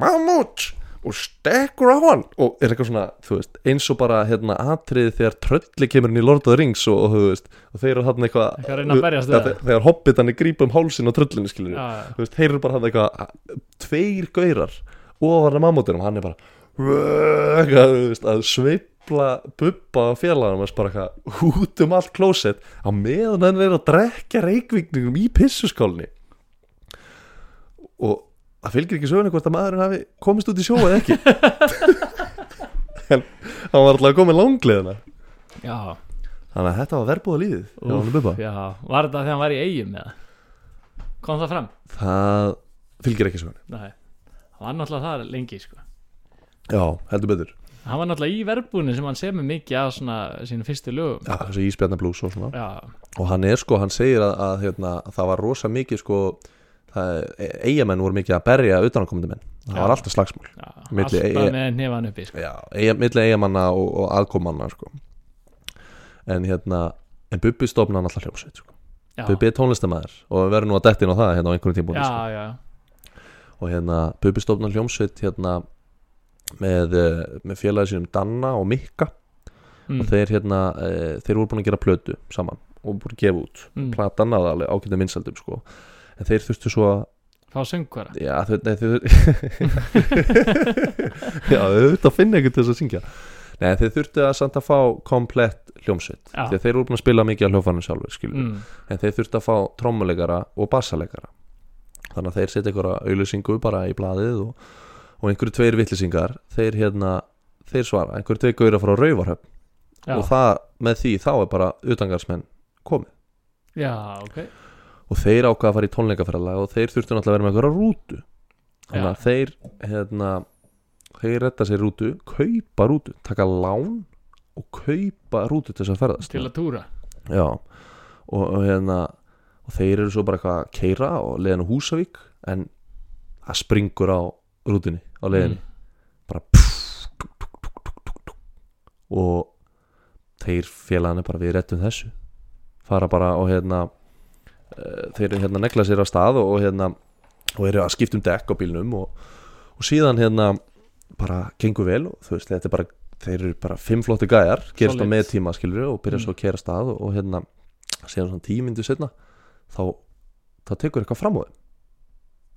mammút og stekkur á hann. Og er eitthvað svona, þú veist, eins og bara hérna atriði þegar trölli kemur inn í Lord of the Rings og, og þú veist, og þeir eru hann eitthvað
Eitthvað að reyna að berjast við
Ja, þegar- þegar hobbitan er grípa um hálsin á tröllinu skilur
já, já,
þú veist, þeir eru bara hann eitthvað tveir gaurar ofan að mammútinum, hann er bara eitthvað, þú veist, að sveifla bubba á félaganum þess bara eitthvað út um allt klósett. Á meðan hann er að drekja reykvíkningum í pissuskálni og það fylgir ekki söguna hvort að maðurinn hafi komist út í sjó eða ekki. En hann var alltaf komið langleðina
já,
þannig að þetta var verbúða lífið hjá
Úff,
honum Bubba.
já. Var þetta þegar hann var í eigum eða? Kom það fram?
það fylgir ekki söguna
nei, hann var náttúrulega það lengi sko.
Já, heldur betur.
Hann var náttúrulega í verbúinu sem hann semur mikið af svona sínu fyrstu lögum.
Já, þessi íspjarnablús og svona.
Já,
og hann er sko, hann segir að, að hérna, það var rosa mikið sko eigamenn voru mikið að berja utanakomandi menn, það var alltaf slagsmál.
Já alltaf
ei-
með nefan uppi sko.
já, eiga, milli eigamanna og, og aðkomanna sko. En hérna en Bubbi stofna hann alltaf hljómsveit sko.
já,
Bubbi er tónlistamæður og við verðum nú að dettin á það hérna á einhverjum tímpúti
já,
sko.
já,
og hérna Bubbi stofna hljómsveit hérna með, eh, með félagi sínum Danna og Mikka.
Mm,
og þeir hérna, e, þeir voru búin að gera plötu saman og búin að gefa út.
Mm,
platan alveg ágættum vinsaldum sko en þeir þurftu svo að
fá söngvara?
Já þau, nei, þau já þau þurftu að finna einhvern til þess að syngja. Nei þeir þurftu að samt að fá komplett hljómsveit. Að þeir voru búin að spila mikið á hljófanum sjálfur
mm,
en þeir þurftu að fá trommuleikara og bassalegara þannig að þeir setja einhverja auðlýsingu bara í blaðið og, og einhverju tveir vittlisingar þeir hérna þeir svara, einhverju tveir gauðra frá Rauvarhöfn
já,
og það með því þá er bara utangarsmenn komið.
Já, ok
og þeir ákvaða að fara í tónleikaferðalag og þeir þurftu náttúrulega að vera með einhverja rútu. Þannig að þeir hérna, þeir retta sér rútu kaupa rútu, taka lán og kaupa rútu til þess að ferðast.
Til að túra.
Já. Og, og hérna og þeir eru svo bara eitthvað að keira og leiðin á Húsavík en það springur á rútunni á leiðinni.
Mm,
bara pff, tuk, tuk, tuk, og þeir félagana bara við rettum þessu. Fara bara og hérna þeir eru hérna negla sér á stað og, og hérna og eru að skipta um dekk á bílnum og, og síðan hérna bara gengur vel og þú veist þetta er bara þeir eru bara fimm flottu gæjar gerast á
Solid.
með tíma skilur og byrja
Mm.
svo að kera stað og, og hérna síðan svona tíu myndu setna þá, þá tekur eitthvað fram á þeim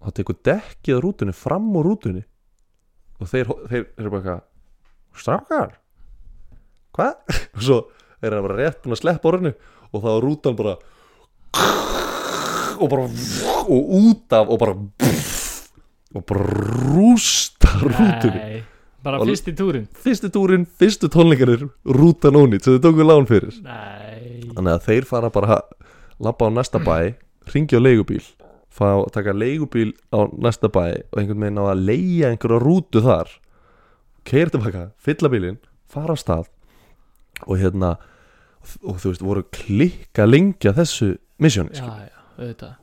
þá tekur dekkið rútunni fram á rútunni og þeir, þeir eru bara eitthvað strákar hvað? og svo er hann bara rétt búin að sleppa orðinu og þá er rútan bara og bara og út af og bara og bara rústa rútunni
bara
Og-
fyrst í túrin
fyrstu túrin, fyrstu tónleikarnir rútan ónýtt sem þau tóku lán fyrir.
Nei,
þannig að þeir fara bara labba á næsta bæ ringi á leigubíl fá að taka leigubíl á næsta bæ og einhvern veginn á að leigja einhverja rútu þar. Keira tilbaka, fylla bílinn fara af stað og hérna og, þú veist, voru klikka lengja þessu missjóni
auðvitað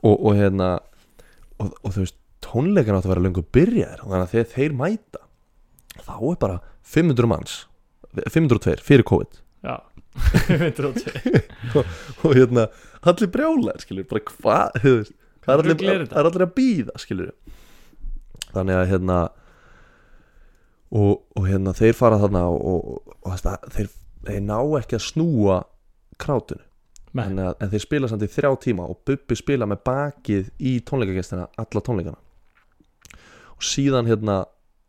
og, og hérna og, og þú veist, tónleikan átt að vera lengur byrjaðir og þannig að þegar þeir mæta þá er bara 500 manns 502 fyrir COVID
já, 102
og hérna, allir brjálar skilur, bara hvað þú veist, það er allir,
er
er allir að býða skilur þannig að hérna og, og hérna þeir fara þarna og, og, og þeir, þeir ná ekki að snúa. Þannig að, en þeir spila samt í þrjá tíma og Bubbi spila með bakið í tónleikagestina alla tónleikana. Og síðan hérna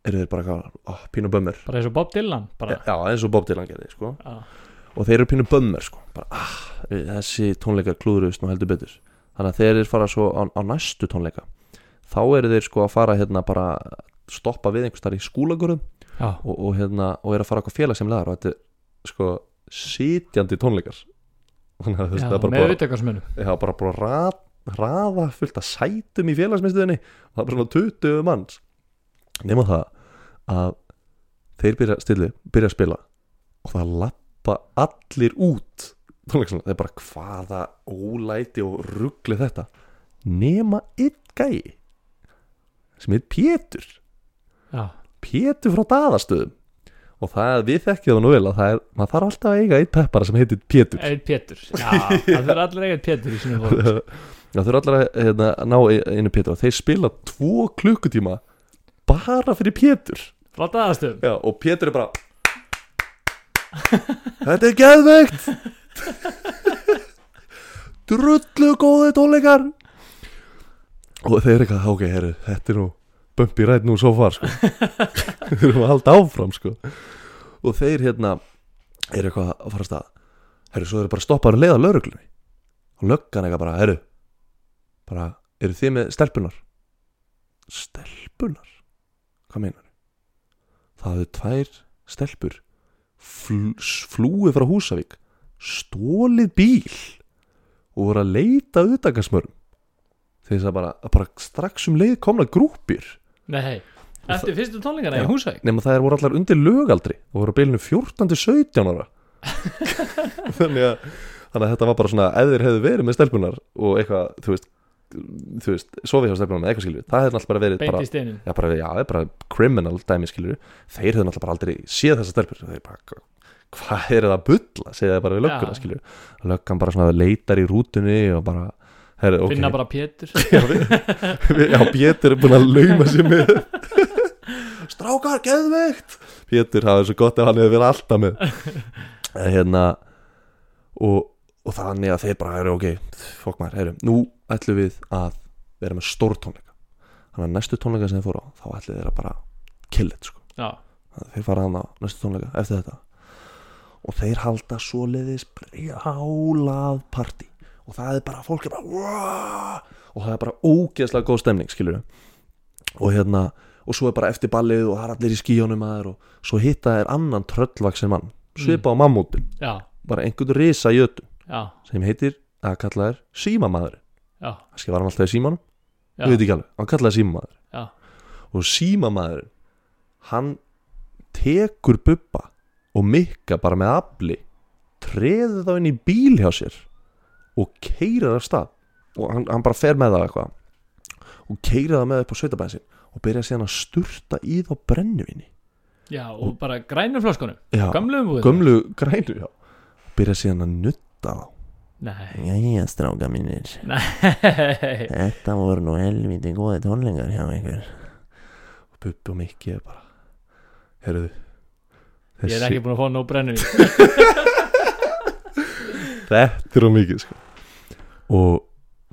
eru þeir bara oh, pínu bömmur.
Bara eins og Bob Dylan bara,
já, eins og Bob Dylan gerði sko. og þeir eru pínu bömmur sko. bara, ah, þessi tónleikar klúðurust nú heldur betur. Þannig að þeir eru fara svo á, á næstu tónleika þá eru þeir sko að fara hérna bara stoppa við einhvers þar í skúlagurum og, og hérna og eru að fara eitthvað félagssemlegar og þetta er sko sitjandi tónleikar þannig að það er bara
viðtökarsmunum
Já, bara bara rað, raða fullt af sætum í félagsmiðstöðinni. Og það er bara svona 20 manns. Nema það að þeir byrja, stilu, byrja að spila og það lappa allir út. Það er bara hvaða ólæti og ruggli þetta. Nema einn gæi sem heit Pétur.
Já,
Pétur frá daðastöðum og það við þekkjum það nú vel að það er, maður þarf alltaf að eiga einn peppara sem heitir Pétur.
Einn Pétur. Já, það er allir eigin Pétur í sinni fólk
þau eru allar að hérna, ná einu Pétur. Og þeir spila tvo klukkutíma bara fyrir Pétur. Já, og Pétur er bara Þetta er geðveikt! Drullu góði tónleikar! Og þeir eru eitthvað, ok, herru, þetta er nú bumpi rætt nú svo far, sko. Við erum að halda áfram, sko. Og þeir hérna eru eitthvað að fara að stað. Herru, svo eru bara stoppaður að leiða lauruglunni og löggan eitthvað bara, herru bara, eru þið með stelpunar stelpunar hvað meinar það hefðu tvær stelpur fl flúið frá Húsavík stólið bíl og voru að leita auðdagarsmörum þegar það bara, bara strax um leið komna grúpir
nei, eftir fyrstu tónleikana í. Húsæk?
Nema það er voru allar undir lögaldri og voru á bilinu 14 til 17 ára. Þannig að þannig að þetta var bara svona ef þeir hefðu verið með stelpunar og eitthvað, þú veist þú veist, sofið hjá stelpunar með eitthvað skilur það hefði náttúrulega bara verið
beint
bara,
í steinin
já, bara, já, bara criminal dæmi skilur þeir hefðu náttúrulega bara aldrei séð þessa stelpur. Þeir bara, hvað er það að bulla? segja það bara við lögguna
Já.
skilur löggan bara svona leitar í rútunni og bara herri, ok,
finna bara Pétur.
Já, já, Pétur er búin að lauma sér með Strákar, geðveikt! Pétur hafa svo gott ef hann hefur verið alltaf með. En, hérna og, og þannig að þeir bara eru ok, fokk maður, heru, nú ætlum við að vera með stór tónleika þannig að næstu tónleika sem þeir fóru á þá ætlum þeir að bara kill it sko. þeir fara hann á næstu tónleika eftir þetta. Og þeir halda svoleiðis brjálað partí og það er bara, fólk er bara "Wow!" og það er bara ógeðslega góð stemning skilur og hérna og svo er bara eftir ballið og það er allir í skíjónum aður og svo hitta er annan tröllvaksin mann svipa á mammútin,
já,
bara einhvern risa jötu
já,
sem heitir að kalla þær símamaður. Kannski var hann alltaf í símanum,
já,
ég veit ekki alveg hann kallaði símamaður.
Já.
og símamaður hann tekur bubba og mikka bara með afli treður þá inn í bíl hjá sér og keirir af stað. Og hann, hann bara fer með það eitthvað. Og keirir það með upp á sveitabæðin og byrja síðan að sturta í þá brennivinni
já, og bara grænum flöskunum
já,
gamlu umbúðinu
gömlu grænu já. byrja síðan að nutta þá.
Nei,
Jæja stráka mínir.
Nei.
Þetta voru nú helviti góði tónlingar hjá einhver og Bubbi og Mikki er bara Herruðu
ég er ekki búin að fá nóg brennum
Þetta er á mikið sko Og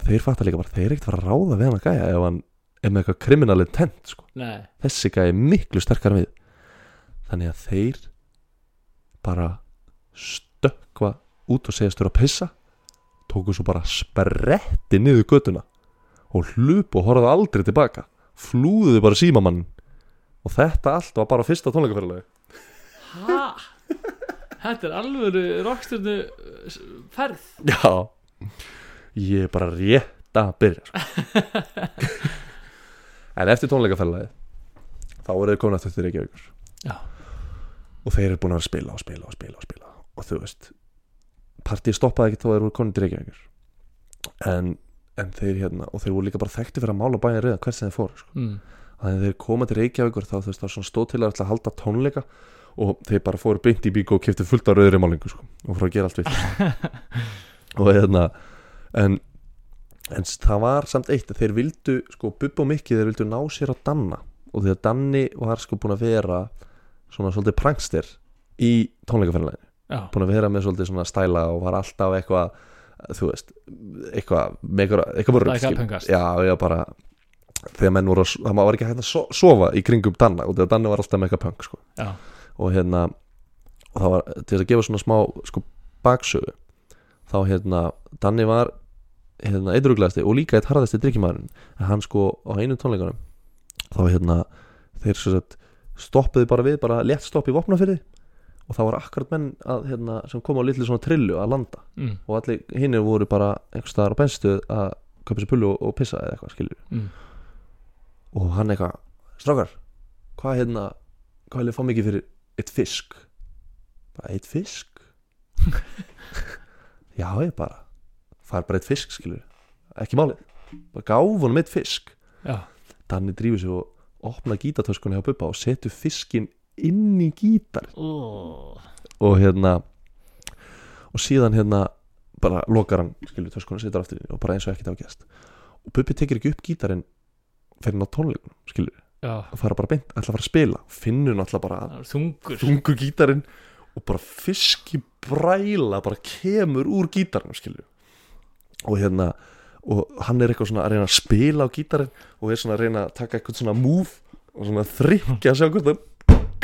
þeir fattar líka bara Þeir eru ekkert fara að ráða við hann að gæja Ef hann er með eitthvað kriminal intent sko.
nei,
Þessi gæja er miklu sterkar við. Þannig að þeir Bara Stökkva út og segjast þurfa að pissa Tóku svo bara spretti niður götuna Og hlupu og horfðu aldrei tilbaka. Flúðuðu bara símamann Og þetta allt var bara fyrsta tónleikaferðalagi
hæ þetta er alvöru rocksturnu ferð.
Já Ég er bara rétt að byrja sko. en eftir tónleikaferðalagi þá eru þeir komin aftur til Reykjavíkur
Já.
og þeir eru búin að að spila og spila og spila og spila og þú veist partíð stoppaði ekki þá þeir voru komin til Reykjavíkur en, en þeir hérna og þeir voru líka bara þekkti fyrir að mála bæja reyðan hvert sem þeir fóru sko.
mm.
að þeir koma til Reykjavíkur þá þú veist þá svona stóð til að að halda tónleika og þeir bara fóru beint í bíkó og kiptu fullt af rauðri málingu sko, og fóru að gera allt við og hérna en, en það var samt eitt að þeir vildu sko Bubba Mikki þeir vildu ná sér á Danna. Og því að Danni var sko búin að vera svona svolítið prankster í tónleikaferðinleginu búin að vera með svolítið svona stæla og var alltaf eitthvað þú veist, eitthvað eitthvað,
upphengast.
já, já, bara þegar menn voru að, það var ekki hægt að so- sofa í kringum Danna. Og því að Danni var alltaf með eitthvað punk sko. og hérna og það var, til að gefa svona smá sko, baksögu þá hérna, Danni var hérna, eitthruglegasti og líka eitt harðasti drikkjumæðurinn en hann sko á einu tónleikunum þá hérna, þeir svo sett stoppuðu bara við, bara létt stopp í vopnafyrði og það var akkurat menn að, hérna, sem kom á litlu svona trillu að landa.
Mm.
og allir hinnir voru bara einhvers staðar á benstuð að kaupa sér pullu og, og pissa eða eitthvað skilur
Mm.
og hann eitthvað, strákar hvað hérna, hvað vil ég fá mikið fyrir eitt fisk? Bara eitt fisk já ég bara fær bara eitt fisk skilur ekki málið, bara gáf honum eitt fisk.
Já,
Danni drífur sig og opna gítatöskunni hjá Bubba og setur fiskin inn í gítar.
Ó,
og hérna og síðan hérna bara lokar hann, skilur töskunni, setur aftur inn og bara eins og ekkert ágæst og Bubbi tekir ekki upp gítarinn fyrir ná tónleikunum, skilur
já,
og fara bara beint, ætla að fara að spila. Finnur náttúrulega bara
þungur.
þungur gítarinn og bara fiski bræla bara kemur úr gítarinn skilju og hérna og hann er eitthvað svona að reyna að spila á gítarinn og er svona að reyna að taka eitthvað svona move og svona þrykkja að sjá hvort það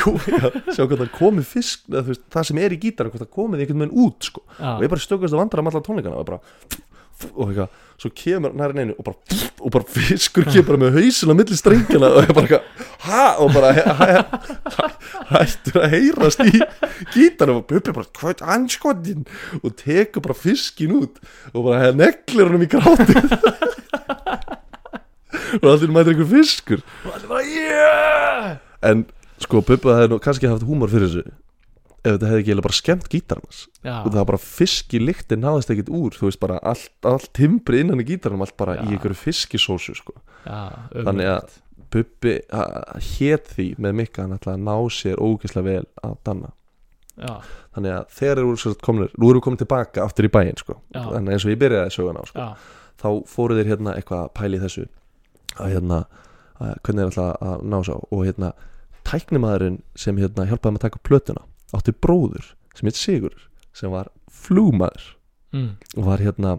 sjá hvort það komi fisk veist, það sem er í gítarinn, hvort það komið einhvern veginn út sko.
Já,
og ég bara stökast að vandra um alla tónleikana og bara og eitthvað, svo kemur næri neinu og bara, og bara fiskur kemur með hausin á milli strengjana og ég bara eitthvað, ha, og bara hæ, hæ, hættur að heyrast í gítarnum. Og Bubbi bara, hvað er anskotin og tekur bara fiskin út og bara neglir honum í grátið. Og allir mætir einhver fiskur.
Og allir bara, yeah!
En sko Bubbi hefði kannski haft húmor fyrir þessu ef þetta hefði ekki eiginlega bara skemmt
Já,
og það var bara fisk í lyktin náðist ekkit úr þú veist bara allt, allt timbri innan í gítarnum allt bara
Já.
í einhverju fiskisósu sko.
já
þannig að Bubbi hétt því með mikka hann ætlaði að ná sér ógeðslega vel á Danna
Já,
þannig að þegar eru svo sagt komnir nú eru við komin tilbaka aftur í bæinn sko. Þannig eins og ég byrjaði söguna á sko.
já,
þá fóru þeir hérna eitthvað að pæli þessu að hérna að, hvernig þeir ætla að ná sá og hérna tæknimaðurinn sem hérna hjálpaði með að taka plötuna átti bróður sem heit Sigur sem var flugmaður
mm.
og var hérna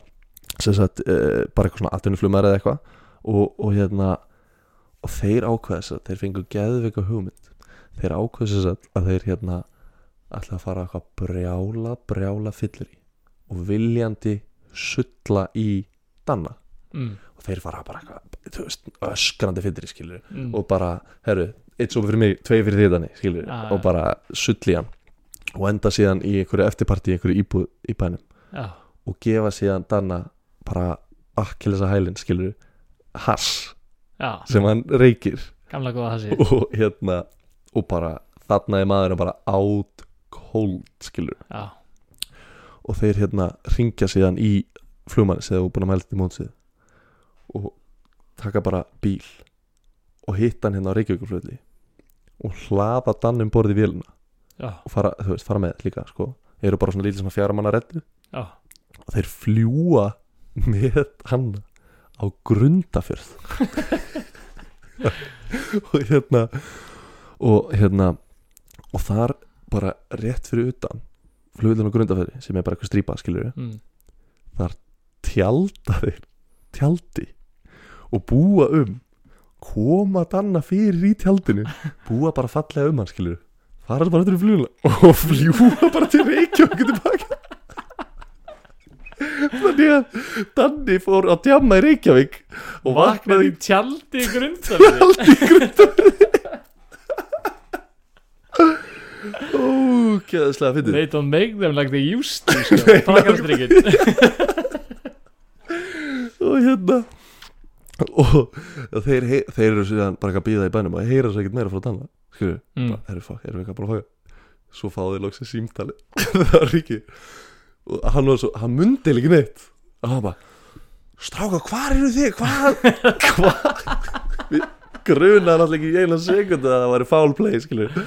sagt, uh, bara eitthvað svona atvinnuflumar eða eitthvað og, og hérna og þeir ákveðis að þeir fengu geðveika hugmynd. Þeir ákveðis að, að þeir hérna ætla að fara eitthvað brjála brjála fyllir í og viljandi sulla í danna.
Mm.
og þeir fara bara eitthvað veist, öskrandi fyllir í skilur
Mm.
og bara, herru, eitt sopa fyrir mig tvei fyrir því þannig, skilur
Já,
og bara sull í hann. Og enda síðan í einhverju eftirparti í einhverju íbúð í bænum.
Já,
og gefa síðan Danna bara akkilesa hælinn skilur hass
já,
sem hann reykir.
Gamla góða þessi
og hérna og bara þarna er maðurinn bara out cold skilur
Já,
og þeir hérna ringja síðan í þeir voru búin að mælta í mótsið. Og taka bara bíl og hitta hann hérna á Reykjavíkurflöðli og hlaða Danni um borði í vélina.
Já,
og fara, þú veist, fara með líka sko. eru bara svona lítið svona fjara manna reddu og þeir fljúa með hann á grundafjörð og hérna og hérna og þar bara rétt fyrir utan flugvillin á grundafjörði sem er bara eitthvað strípa skilur
mm.
tjálta þeir tjaldi og búa um koma danna fyrir í tjaldinu búa bara fallega um hann skilur fara bara í fluguna og fljúa bara til Reykjavík þannig að Danni fór að djamma í Reykjavík og vaknaði
í tjaldi í grundafið
ógeðslega fyrir
They don't make them like they used to sko. Pakkastrykkin
og hérna og þeir, hei- þeir eru síðan bara að býða í bænum og heyra svo ekkert meira frá Danna skilju,
Mm.
erum við, eitthvað bara að faka svo fá þeir loksins símtali það var ekki og hann var svo, hann mundi ekki neitt. Og hann bara stráka, hvar eru þið, hvað? Hvað? Við grunar alltaf ekki í eina sekundu að það væri foul play skilju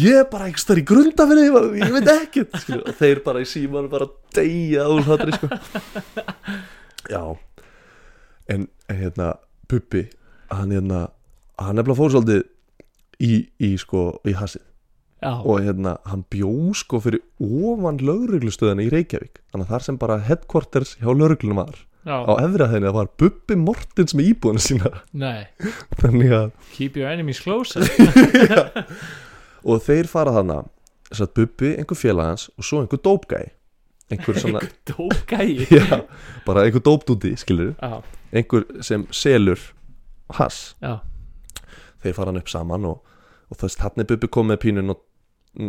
ég bara einhvers þar í grundafinni ég veit ekkert skilju og þeir bara í síman bara deyja úr það sko. já. En, en hérna Bubbi, hann hérna hann nefnilega fór svolítið í, í sko, í hasið
Já,
og hérna, hann bjó sko fyrir ofan lauruglustöðina í Reykjavík. Þannig að þar sem bara headquarters hjá lauruglunum
já,
á efra þeirni það var Bubbi Mortens með íbúðinu sína. Þannig að
Keep your enemies closer.
Og þeir fara þess að Bubbi, einhver félagans og svo einhver dópgæ einhver svona, já, bara einhver dópdúti skilur,
Já,
einhver sem selur hass,
já,
þeir fara hann upp saman og, og þess hann er Bubbi komið með pínu not,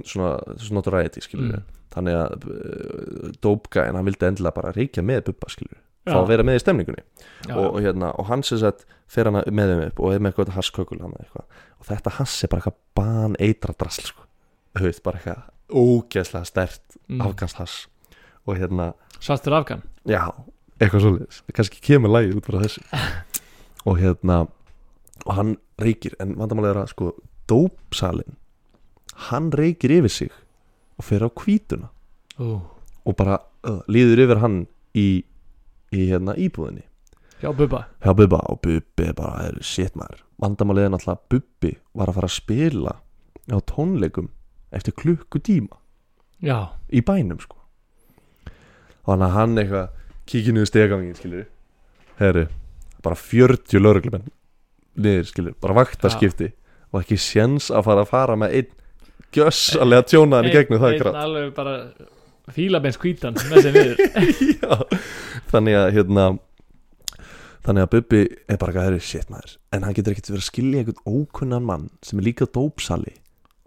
svona, svona notoriety skilur
Mm.
þannig að uh, dópgæin, hann vildi endilega bara reykja með Bubba skilur, fá að vera með í stemningunni.
Já,
og, og hérna, og hann sem sagt fer hann með þeim upp og er með eitthvað hasskökul og þetta hass er bara eitthvað ban eitra drasl sko, veist, bara eitthvað ógeðslega stert
Mm.
afganst hass og hérna,
Svartur afgan?
Já, eitthvað svoleiðis. Kannski kemur lagið út frá þessu. Og hérna og hann reykir, en vandamálið er að sko dópsalinn hann reykir yfir sig og fer á hvítuna.
Ú,
og bara uh, líður yfir hann í, í hérna íbúðinni.
Já, Bubba?
Hjá Bubba. Og Bubbi bara er shit maður. Vandamálið er náttúrulega að Bubbi var að fara að spila á tónleikum eftir klukkutíma
Já,
í bænum sko. Og hann að hann eitthvað kíkir niður stegangin skilur herri, bara 40 lauruglumenn niður skilur, bara vaktaskipti og ekki séns að fara að fara með einn gjössalega tjónaðan í gegnum það
Einn
grátt
alveg bara fílabeins hvítan með niður.
Já, þannig að hérna þannig að Bubbi er bara að herri shit maður. En hann getur ekkert verið að skilja einhvern ókunnan mann sem er líka dópsali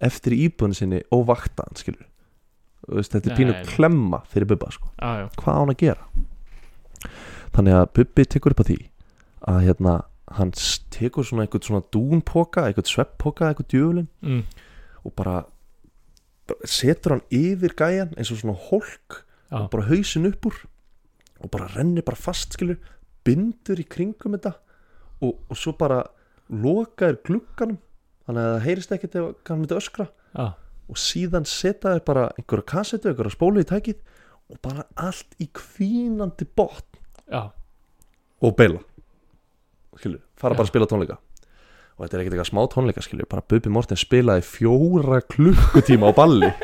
eftir íbúinu sinni og skilur Þú veist, þetta er pínu klemma fyrir Bubba sko.
Já,
hvað á hann að gera? Þannig að Bubbi tekur upp á því að hérna hann tekur svona einhvern svona dúnpoka einhvern svepppoka, einhvern djöfulin
mm.
og bara setur hann yfir gæjan eins og svona hólk
já,
og bara hausin upp úr og bara rennir bara fast skilur bindur í kringum þetta og, og svo bara lokaður glugganum þannig að það heyrist ekkert ef hann myndi öskra.
Já,
og síðan setja þér bara einhverja kassetu, einhverja spólu í tækið og bara allt í kvínandi botn
já.
og beila skilur, fara bara að spila tónleika og þetta er ekkert eitthvað smá tónleika skilur bara Bubi Morten spilaði fjóra klukkutíma á balli.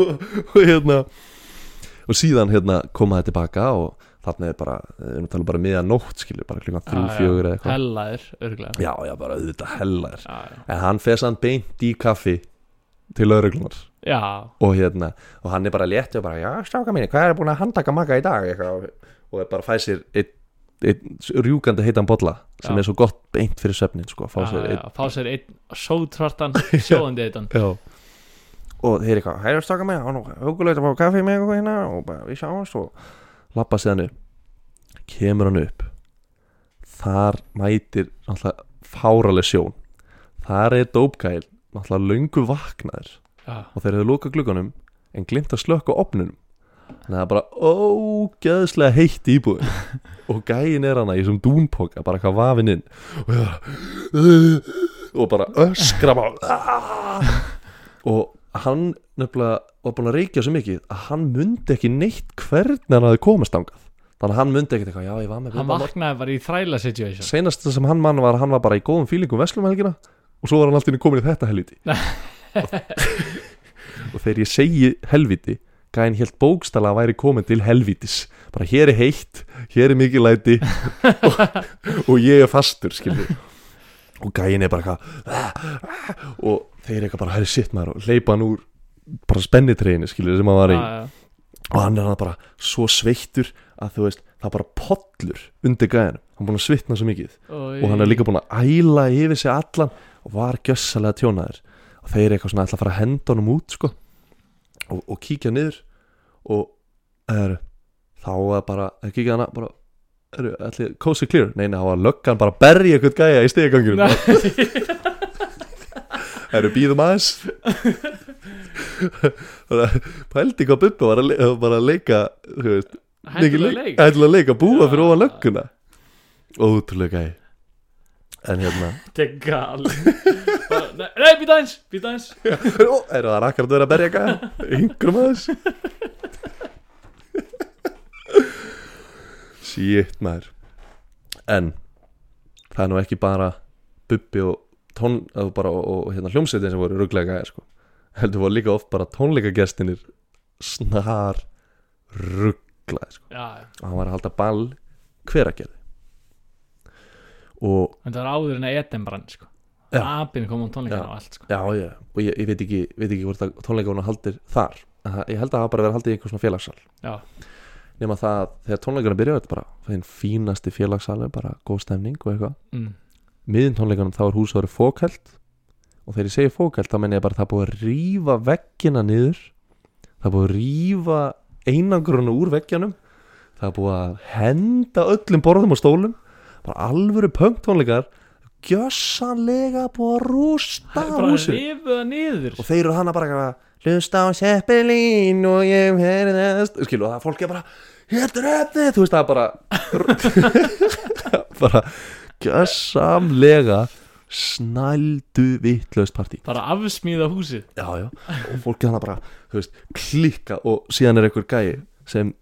Og, og hérna og síðan hérna koma það tilbaka og þarna er bara, við erum að tala bara miðan nótt skilur, bara klukkan þrjú, fjögur eða eitthvað.
Hellaðir, örgulega
já, já, bara auðvitað hellaðir. En hann fer sann beint í kaffi til lauruglunar
já,
og hérna, og hann er bara létti og bara, já, stáka mínu, hvað er búin að handtaka maka í dag? Eitthvað, og er bara að fæ sér einn ein, rjúkandi heitan bolla sem
Já.
er svo gott beint fyrir svefnin sko, að fá
já,
sér
já,
einn
fá sér einn sótvartan sjóðandi eitan
já. og þeir eitthvað, hægur stáka mínu og nú hugulegt að fá kaffi með eitthvað hérna og bara, við sjáumst og lappa síðan upp. Kemur hann upp. Þar mætir náttúrulega fáraleg sjón. Þar er dópkæl náttúrulega löngu vaknaður.
Já,
og þeir hefðu lókað glugganum en glimt að slökka opnunum að það er bara ógeðslega heitt í íbúðin. Og gæin er hana í þessum dúnpoka bara eitthvað vafinn inn. Og, og bara öskra "Ah!" og hann nefnilega var búin að reykja svo mikið að hann mundi ekki neitt hvernig hann hafði komast angað þannig að hann mundi ekkert eitthvað, já ég var með
hann
Bubba Morthens."
vaknaði bara í þræla situation.
Seinast sem hann mann var hann var bara í góðum fílingum veslumhelgina og svo var hann alltaf komin í þetta helviti og, og þegar ég segi helviti gæinn helt bókstala að væri komin til helvitis bara hér er heitt, hér er mikið læti og, og ég er fastur skilur og gæinn er bara eitthvað og þeir eitthvað bara, hæri sitt maður og leipa hann úr bara spennitreinu skilur sem hann var í.
Já, já,
og hann er hann bara svo sveittur að þú veist, það bara pollur undir gæðinu, hann er búin að svitna svo mikið. Og hann er líka búin að æla yfir sig allan og var gjössalega tjónaður. Og þeir eitthvað svona ætla að fara að henda honum út sko og, og kíkja niður og er, þá var bara, það kikið hana bara eru, allir, cozy clear, nei, nei, þá var löggan bara að berja eitthvað gæja í það eru býðum aðeins? Pældi hvað Bubba var að, bara að leika þú veist,
Hættulega leik.
ætla að leika búa fyrir ofan lögguna. Ótrúlega gæi. En hérna.
Þetta er gal Bara, Nei, nei býta eins, býta eins
Ó, er það rakkar að vera að berja gæja yngrum aðeins Shit maður En Það er nú ekki bara Bubbi og tón og, bara, og, og hérna, hljómsveitin sem voru rugglega gæja sko. heldur voru líka oft bara tónleikagestinir snar rugglaði sko.
Já, já.
og hann var að halda ball hver að gerði og
en það var áður en að etin brann sko. Apinn kom á tónleikana og allt sko.
já, já, og ég, ég veit ekki, veit ekki hvort að tónleikana haldir þar. Það- ég held að það bara verið haldið í einhver svona félagssal.
Já,
nema það að þegar tónleikana byrjaði þetta bara þinn fínasti félagssal bara góð stemning og eitthvað.
Mm.
miðin tónleikanum þá er húsið vera fókælt og þegar ég segi fókælt þá menn ég bara að það er búið að rífa veggina niður. Það er búið að rífa einangrunu úr veggjanum. Það er búið að henda öllum borðum og stólum. Bara alvöru punk tónleikar gjössanlega búið að rústa
niður.
Og þeir eru hana bara hlusta á Seppelin og ég herðast skilu og það fólk er bara hér er efnið, þú veist það er bara bara gjössamlega snældu vittlaust partí.
Bara afsmíða húsið.
Já já. Og fólk er hana bara veist, klikka og síðan er einhver gæi sem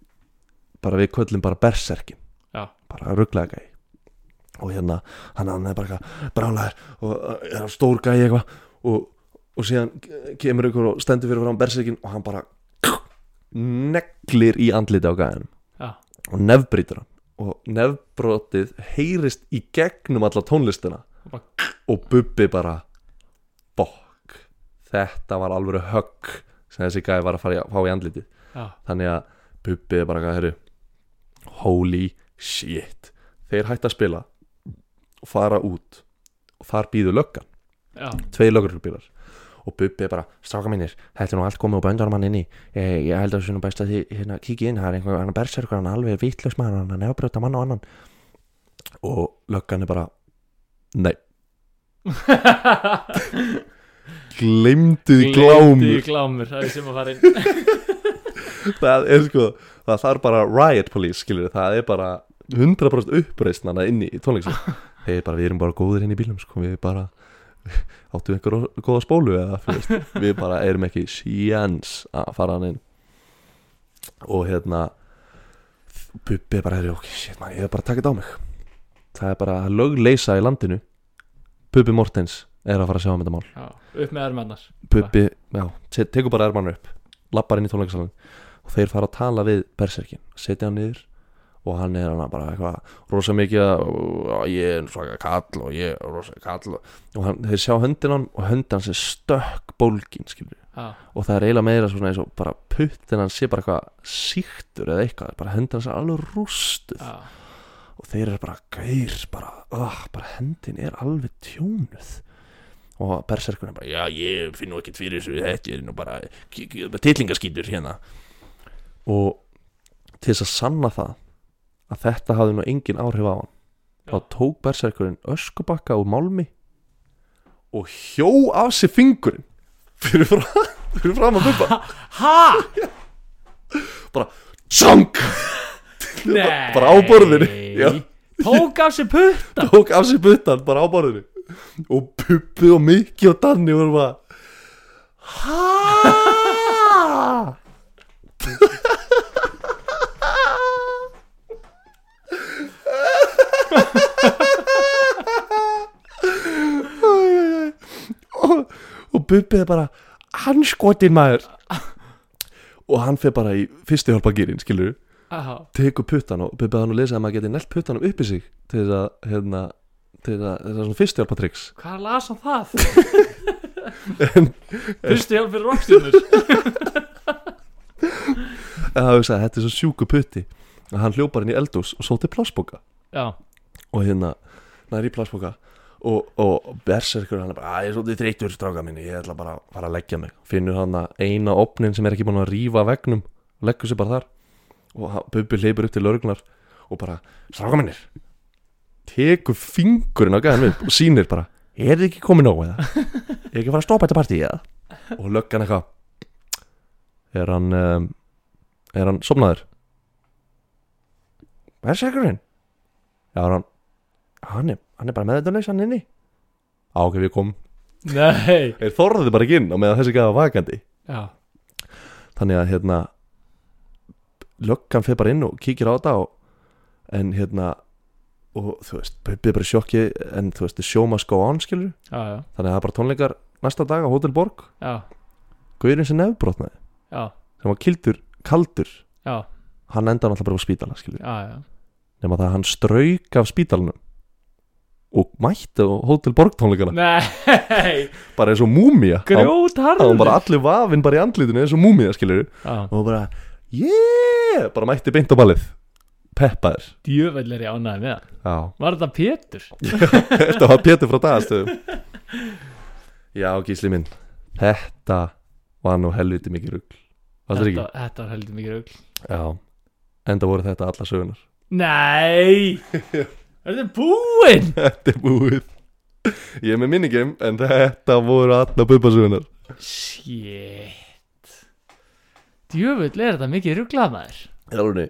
bara við köllum bara berserkin
Já.
bara rugglega gæi og hérna hann, hann er bara brálaður og er á stór gæi eitthvað. Og, og síðan kemur einhver og stendur fyrir frá berserkin og hann bara neglir í andliti á gæðinum
Já,
og nefbrýtur hann. Og nefbrotið heyrist í gegnum alla tónlistina.
Bara-
og Bubbi bara bokk þetta var alveg högg sem þessi gæði var að fara í, fá í andlitið.
Já,
þannig að Bubbi bara herru holy shit. Þeir hætti að spila og fara út og þar býður löggan.
Já.
Tvei löggurbílar og Bubbi er bara, stráka mínir, þetta er nú allt komið og böndur mann inni, ég, ég held að það sé nú best að þið hérna, kíkja inn, það er einhver, hann berserkur hann er alveg vitlaus maður, hann er nefnbrjóta mann og annan. Og löggan er bara nei. Glemdu því
Gleymdu
glámur.
glámur Það er sem að fara inn
það er sko, það þarf bara riot police, skilur það er bara 100% uppreisn hana inni í tónleiksum þeir bara, við erum bara góðir inn í bílum sko, við bara áttu einhver góða spólu eða veist, við bara erum ekki sjans að fara hann inn. Og hérna Bubbi er bara, ok, shit man, ég er bara þetta á mig. Það er bara lögleisa í landinu. Bubbi Mortens er að fara að sjá um þetta mál.
Já, upp með ermennar
Bubbi, já, te- tekur bara ermann upp lappar inn í tónleikasalinn. Og þeir fara að tala við berserkin setja hann niður og hann er hann bara eitthvað rosa mikið að "Ó, ég er svaka kall og ég er rosa kall og, hann, þeir sjá höndin hann og höndin hans er stökk bólgin
Já,
og það er eiginlega meira svona eins og bara puttin hann sé bara eitthvað síktur eða eitthvað bara höndin hans er alveg rústuð.
Já,
og þeir eru bara gaur bara, uh, bara hendin er alveg tjónuð. Og berserkun er bara já ég finn nú ekkert fyrir þessu þetta er nú bara tillingaskýtur hérna. Og til þess að sanna það að þetta hafði nú engin áhrif á hann
Já.
þá tók berserkurinn öskubakka úr málmi og hjó af sér fingurinn fyrir fram, fyrir fram að bubba
Ha?
bara tjong
Nei
bara á borðinu. Já.
Tók af sér putta
tók af sér buttan bara á borðinu og Puppi og Mikki og Danni voru bara Hæ? Og, og er bara hann skotin maður. Og hann fer bara í fyrstu hjálpagýrin skilur
Já,
tekur puttan og Bubbi hann að lesa að maður geti nelt puttanum upp í sig til þess að hérna, til þess að þetta er svona fyrstjálpatriks
hvað las hann það?
en
Fyrstu hjálp fyrir rockstjörnur
það hafði sagt þetta er svo sjúku putti að hann hljópar inn í eldús og sóti plásboka
Já,
og hérna næri í plásboka og, og berserkur hann er bara ég er svolítið þreytur stráka minni ég ætla bara að fara að leggja mig. Finnur hann að eina opnin sem er ekki búin að rífa vegnum leggur sér bara þar. Og Bubbi leipur upp til laurugnar og bara, stráka minnir tekur fingurinn á gæðan og sýnir bara, er þið ekki komið nóg eða? Er ekki að fara að stoppa þetta partí eða? Og löggan eitthvað er hann um, er hann somnaður er segurinn já, er hann hann er, hann er bara meðutunleys hann inni á ok, við komum.
Nei.
Þeir þorði bara ekki inn á meðan þessi gæða vakandi.
Já,
þannig að hérna löggan fer bara inn og kíkir á þetta og, en hérna og þú veist, er bara í sjokki en þú veist, sjóma skó án skilur
já, já,
þannig að það er bara tónleikar næsta dag á Hotel Borg.
Já,
Guðurinn sem nefnbrotnaði
já,
sem var kildur, kaldur.
Já,
hann endaði náttúrulega bara á spítala skilur
já, já.
nema það að hann strauk af spítalanum og mætti á Hotel Borg tónleikana
Nei,
bara eins og múmía.
Grjót
það var bara allir vafinn bara í andlitinu eins og múmía skilur
Já,
og bara yeah! Bara mætti beint á ballið. Peppaður.
Djöfell er ég ánæði með það.
Já.
Var þetta Pétur?
þetta var Pétur frá dagastöðum. Já gísli minn. Þetta var nú helviti mikið var þetta
Þetta, var heldur mikið rugl.
Já. Enda voru þetta alla sögunar
Nei Þetta er búinn
þetta er búið. Ég er með minigame en þetta voru alla bubbasögunar
Shit. Djöfull er þetta mikið rugglað maður
í alvegni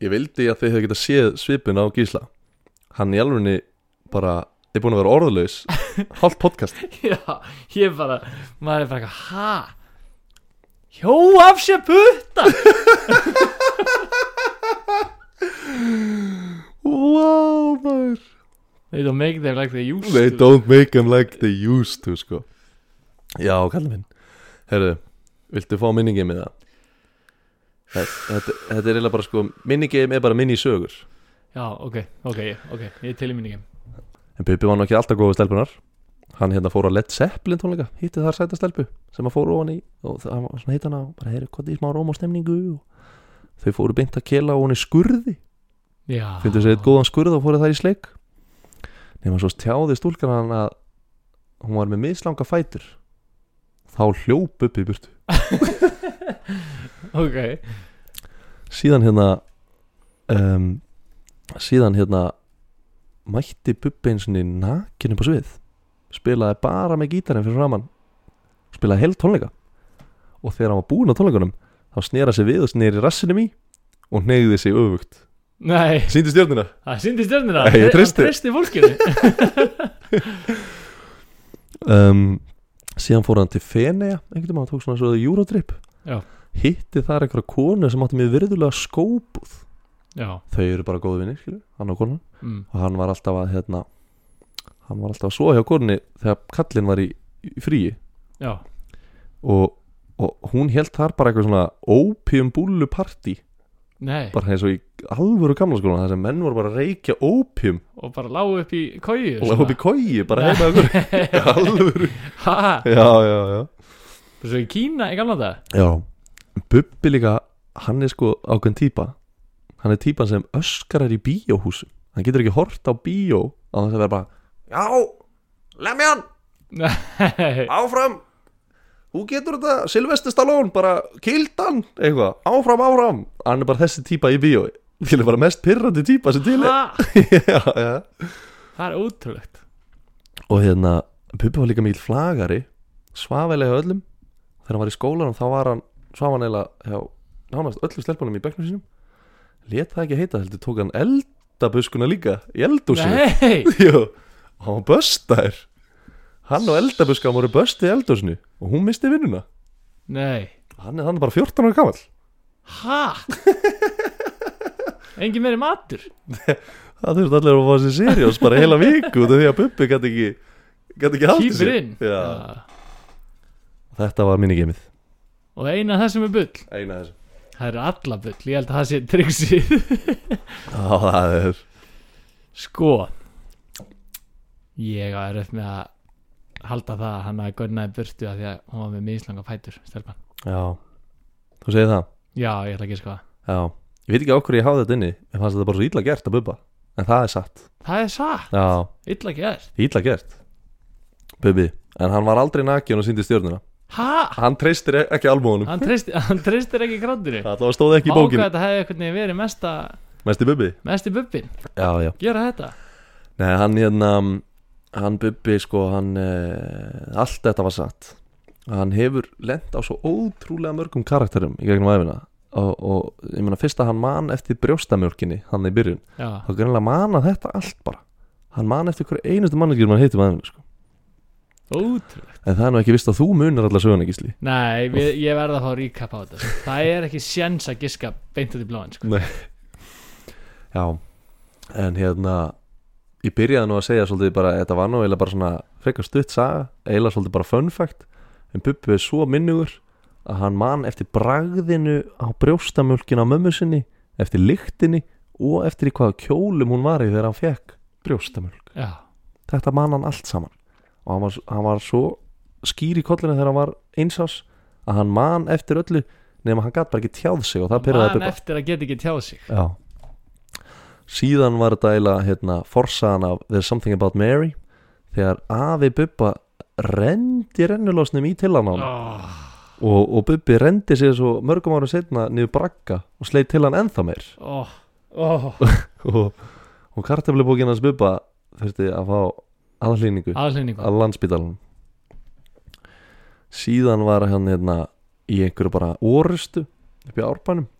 ég vildi að þið hefði getað séð svipin á gísla. Hann í alvegni bara er búin að vera orðlaus hálft podcast.
Já, ég bara Maður er bara eitthvað, ha? Hjó af sér putta
wow maður.
They don't make them like they used
They
to.
don't make them like they used to sko. Já, kallið minn. Herðu, viltu fá minningame með það? Þetta, þetta, er eiginlega bara sko Minningame er bara minnisögur
Já, ok, ok, ok, ég er til í minningum
En Bubbi var nú ekki alltaf góð við stelpunar Hann hérna fór á Led Zeppelin tónleika Hitti þar sæta stelpu sem að fóru ofan í Og það var svona hitt hana og bara heyri hvað í smá róm og stemningu og Þau fóru beint að kela á hann í skurði
Já.
Fyndu sér eitt góðan skurð og fóru þær í sleik. Nefnum svo tjáði stúlkan hann að Hún var með mislanga fætur. Þá hljóp upp í burtu.
Ok,
síðan hérna um, síðan hérna mætti Bubbi eins og nakin upp á svið. Spilaði bara með gítarinn fyrir framann spilaði heilt tónleika. Og þegar hann var búinn á tónleikunum þá snera sig við og sneri rassinum í og hnegði sig öfugt
nei.
Síndi stjórnina
Það syndi stjörnina
Nei, ég treysti.
Hann treysti. fólkinu.
Um, síðan fór hann til Fenea einhvern veginn, tók svona svo Eurotrip.
Já.
hitti þar einhverja konu sem átti með virðulega skópuð
Já,
þau eru bara góði vinnir, skilur, hann og konan.
Mm.
og hann var alltaf að hérna, hann var alltaf að svo hjá konunni þegar kallinn var í, í fríi.
Já,
og, og hún held þar bara eitthvað svona opium búlu partí
nei.
Bara eins og í alvöru gamla skólan þar sem menn voru bara að reykja opium
Og bara lágu upp í kóju
og lág upp í kói bara heima ykkur alvöru.
Ha,
já, já, já.
Svo í Kína í gamla dag
já, Bubbi líka hann er sko ákveðn típa hann er típan sem öskrar í bíóhúsum hann getur ekki hort á bíó á þess að vera bara já, lemjan áfram þú getur þetta, Sylvester Stallone bara kildan, eitthvað, áfram, áfram. Hann er bara þessi típa í bíói til er bara mest pyrrandi típa sem til er.
Það er ótrúlegt.
Og hérna, Puppi var líka mjög flagari svafilega öllum. Þegar hann var í skólanum þá var hann svaf hann eiginlega hjá nánast öllu stelpunum í bekknum sínum. Let það ekki heita, heldur tók hann eldabuskuna líka í eldúsinu og hann var böstaður hann og eldabuskan voru böstið í eldúsinu og hún misti vinnuna?
Nei.
Hann er þannig bara 14 ára gamall.
Ha? Engin meiri matur?
Það þurfti allir að fá sér seriós bara heila viku að Bubbi gæti ekki gæti ekki haldið
Kýpur
sér.
inn
Já. Þetta var minigeimið
Og eina þessum er bull.
Eina þessu
Það eru alla bull, ég held að það sé tryggsið
Já, það er
Sko Ég er upp með að halda það að hann hafi gönnaði burtu að því að hún var með mislanga fætur stelpan.
Já, þú segir það?
Já, ég ætla ekki að sko
Já, ég veit ekki á hverju ég háði þetta inni. Ég fannst þetta bara svo illa gert að Bubba. En það er satt.
Það er satt,
Já,
illa gert.
Illa gert. Bubbi En hann var aldrei nakin og síndi stjörnuna.
Ha?
Hann treystir e- ekki albúðunum.
Hann treystir, hann treystir ekki gráttinu
Það stóð ekki í
Vákvæð
bókinni
þetta hefði einhvern veginn verið mesta
Mest í bubbi
mest í bubbin
Já, já.
Gera þetta.
Nei, hann hérna Hann bubbi sko, hann uh, Allt þetta var satt. Hann hefur lent á svo ótrúlega mörgum karakterum Í gegnum æfina og, og ég meina fyrst að hann man eftir brjóstamjólkinni Hann í byrjun
Já,
þá greinlega mana þetta allt bara. Hann man eftir hverju einustu manneskjur mann heitum aðeins sko.
ótrúlegt.
En það er nú ekki vist að þú munir alla söguna gísli.
Nei, við, ég verð að fá ríkap á þetta sko. Það er ekki sjens að giska beint út í bláin sko.
Nei. Já, en hérna ég byrjaði nú að segja svolítið bara þetta var nú eiginlega bara svona frekar stutt saga eiginlega svolítið bara fun fact en Bubbi er svo minnugur að hann man eftir bragðinu á brjóstamjölkin á mömmu sinni eftir lyktinni og eftir í hvaða kjólum hún var í þegar hann fekk brjóstamjölk
Já,
þetta man hann allt saman. Og hann var, hann var svo skýr í kollinu þegar hann var einsás að hann man eftir öllu nema hann gæti bara ekki tjáð sig og það pyrraði
man
Bubba.
eftir að geta ekki tjáð sig.
Já Síðan var þetta eiginlega hérna, forsaðan af There's Something About Mary þegar afi Bubba rendi rennulásnum í til hann
oh,
og, og Bubbi rendi sér svo mörgum ára setna niður bragga og sleit til hann ennþá meir.
Oh, oh.
og, og kartaflubókin hans Bubba þurfti að fá aðlýningu að landspítalunum síðan var hann hérna í einhverju bara orustu upp í árbænum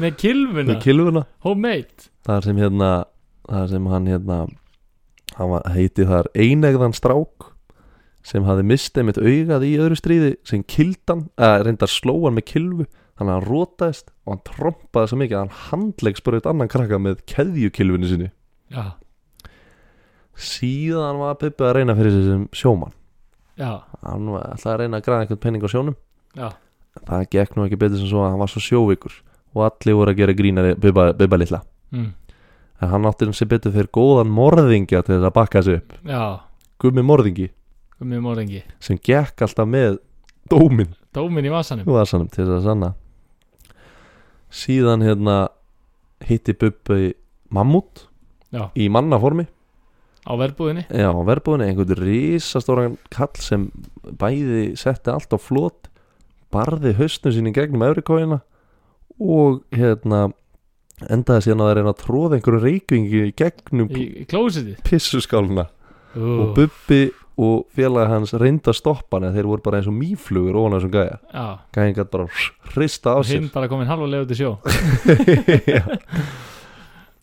Með kilvuna,
kilvuna
homemade?
Þar sem hérna þar sem hann hérna hann heiti þar einegðan strák sem hafði mistið mitt augað í öðru stríði sem kildan, eða reyndar slóan með kilvu þannig að hann rótaðist og hann trompaði svo mikið að hann handleggsbröðt annan krakka með keðjukilvunni sinni.
Já,
síðan var Pippi að reyna fyrir sig sem sjómann.
Já,
hann var alltaf að reyna að græða einhvern penning á sjónum.
Já.
Það gekk nú ekki betur sem svo að hann var svo sjóvikur og allir voru að gera grínari Bibba, Bibba litla.
Mm.
en hann átti sem betur fyrir góðan morðingja til þess að bakka sig upp.
Já,
gummi morðingi.
Mjög morðingi.
Sem gekk alltaf með dómin
Dómin í vasanum.
Og aðsannum til þess að sanna. Síðan hérna hitti Bubbi mammút.
Já,
í mannaformi.
Á verbúðinni.
Já, á verbúðinni, einhvern risastóran kall sem bæði setti allt á flot. Barði hausnum sín í gegnum öfrikóina og hérna endaði síðan að það reyna að tróða einhverju reykvingi gegnum
Í, í klósitið
pissuskáluna og
uh,
Bubbi og félagi hans reynda að stoppa hann þeir voru bara eins og mýflugur ofan þessum gæja.
Já,
gæðin gætt bara hrista á
og hinn
sér
bara komin halva leið út í sjó.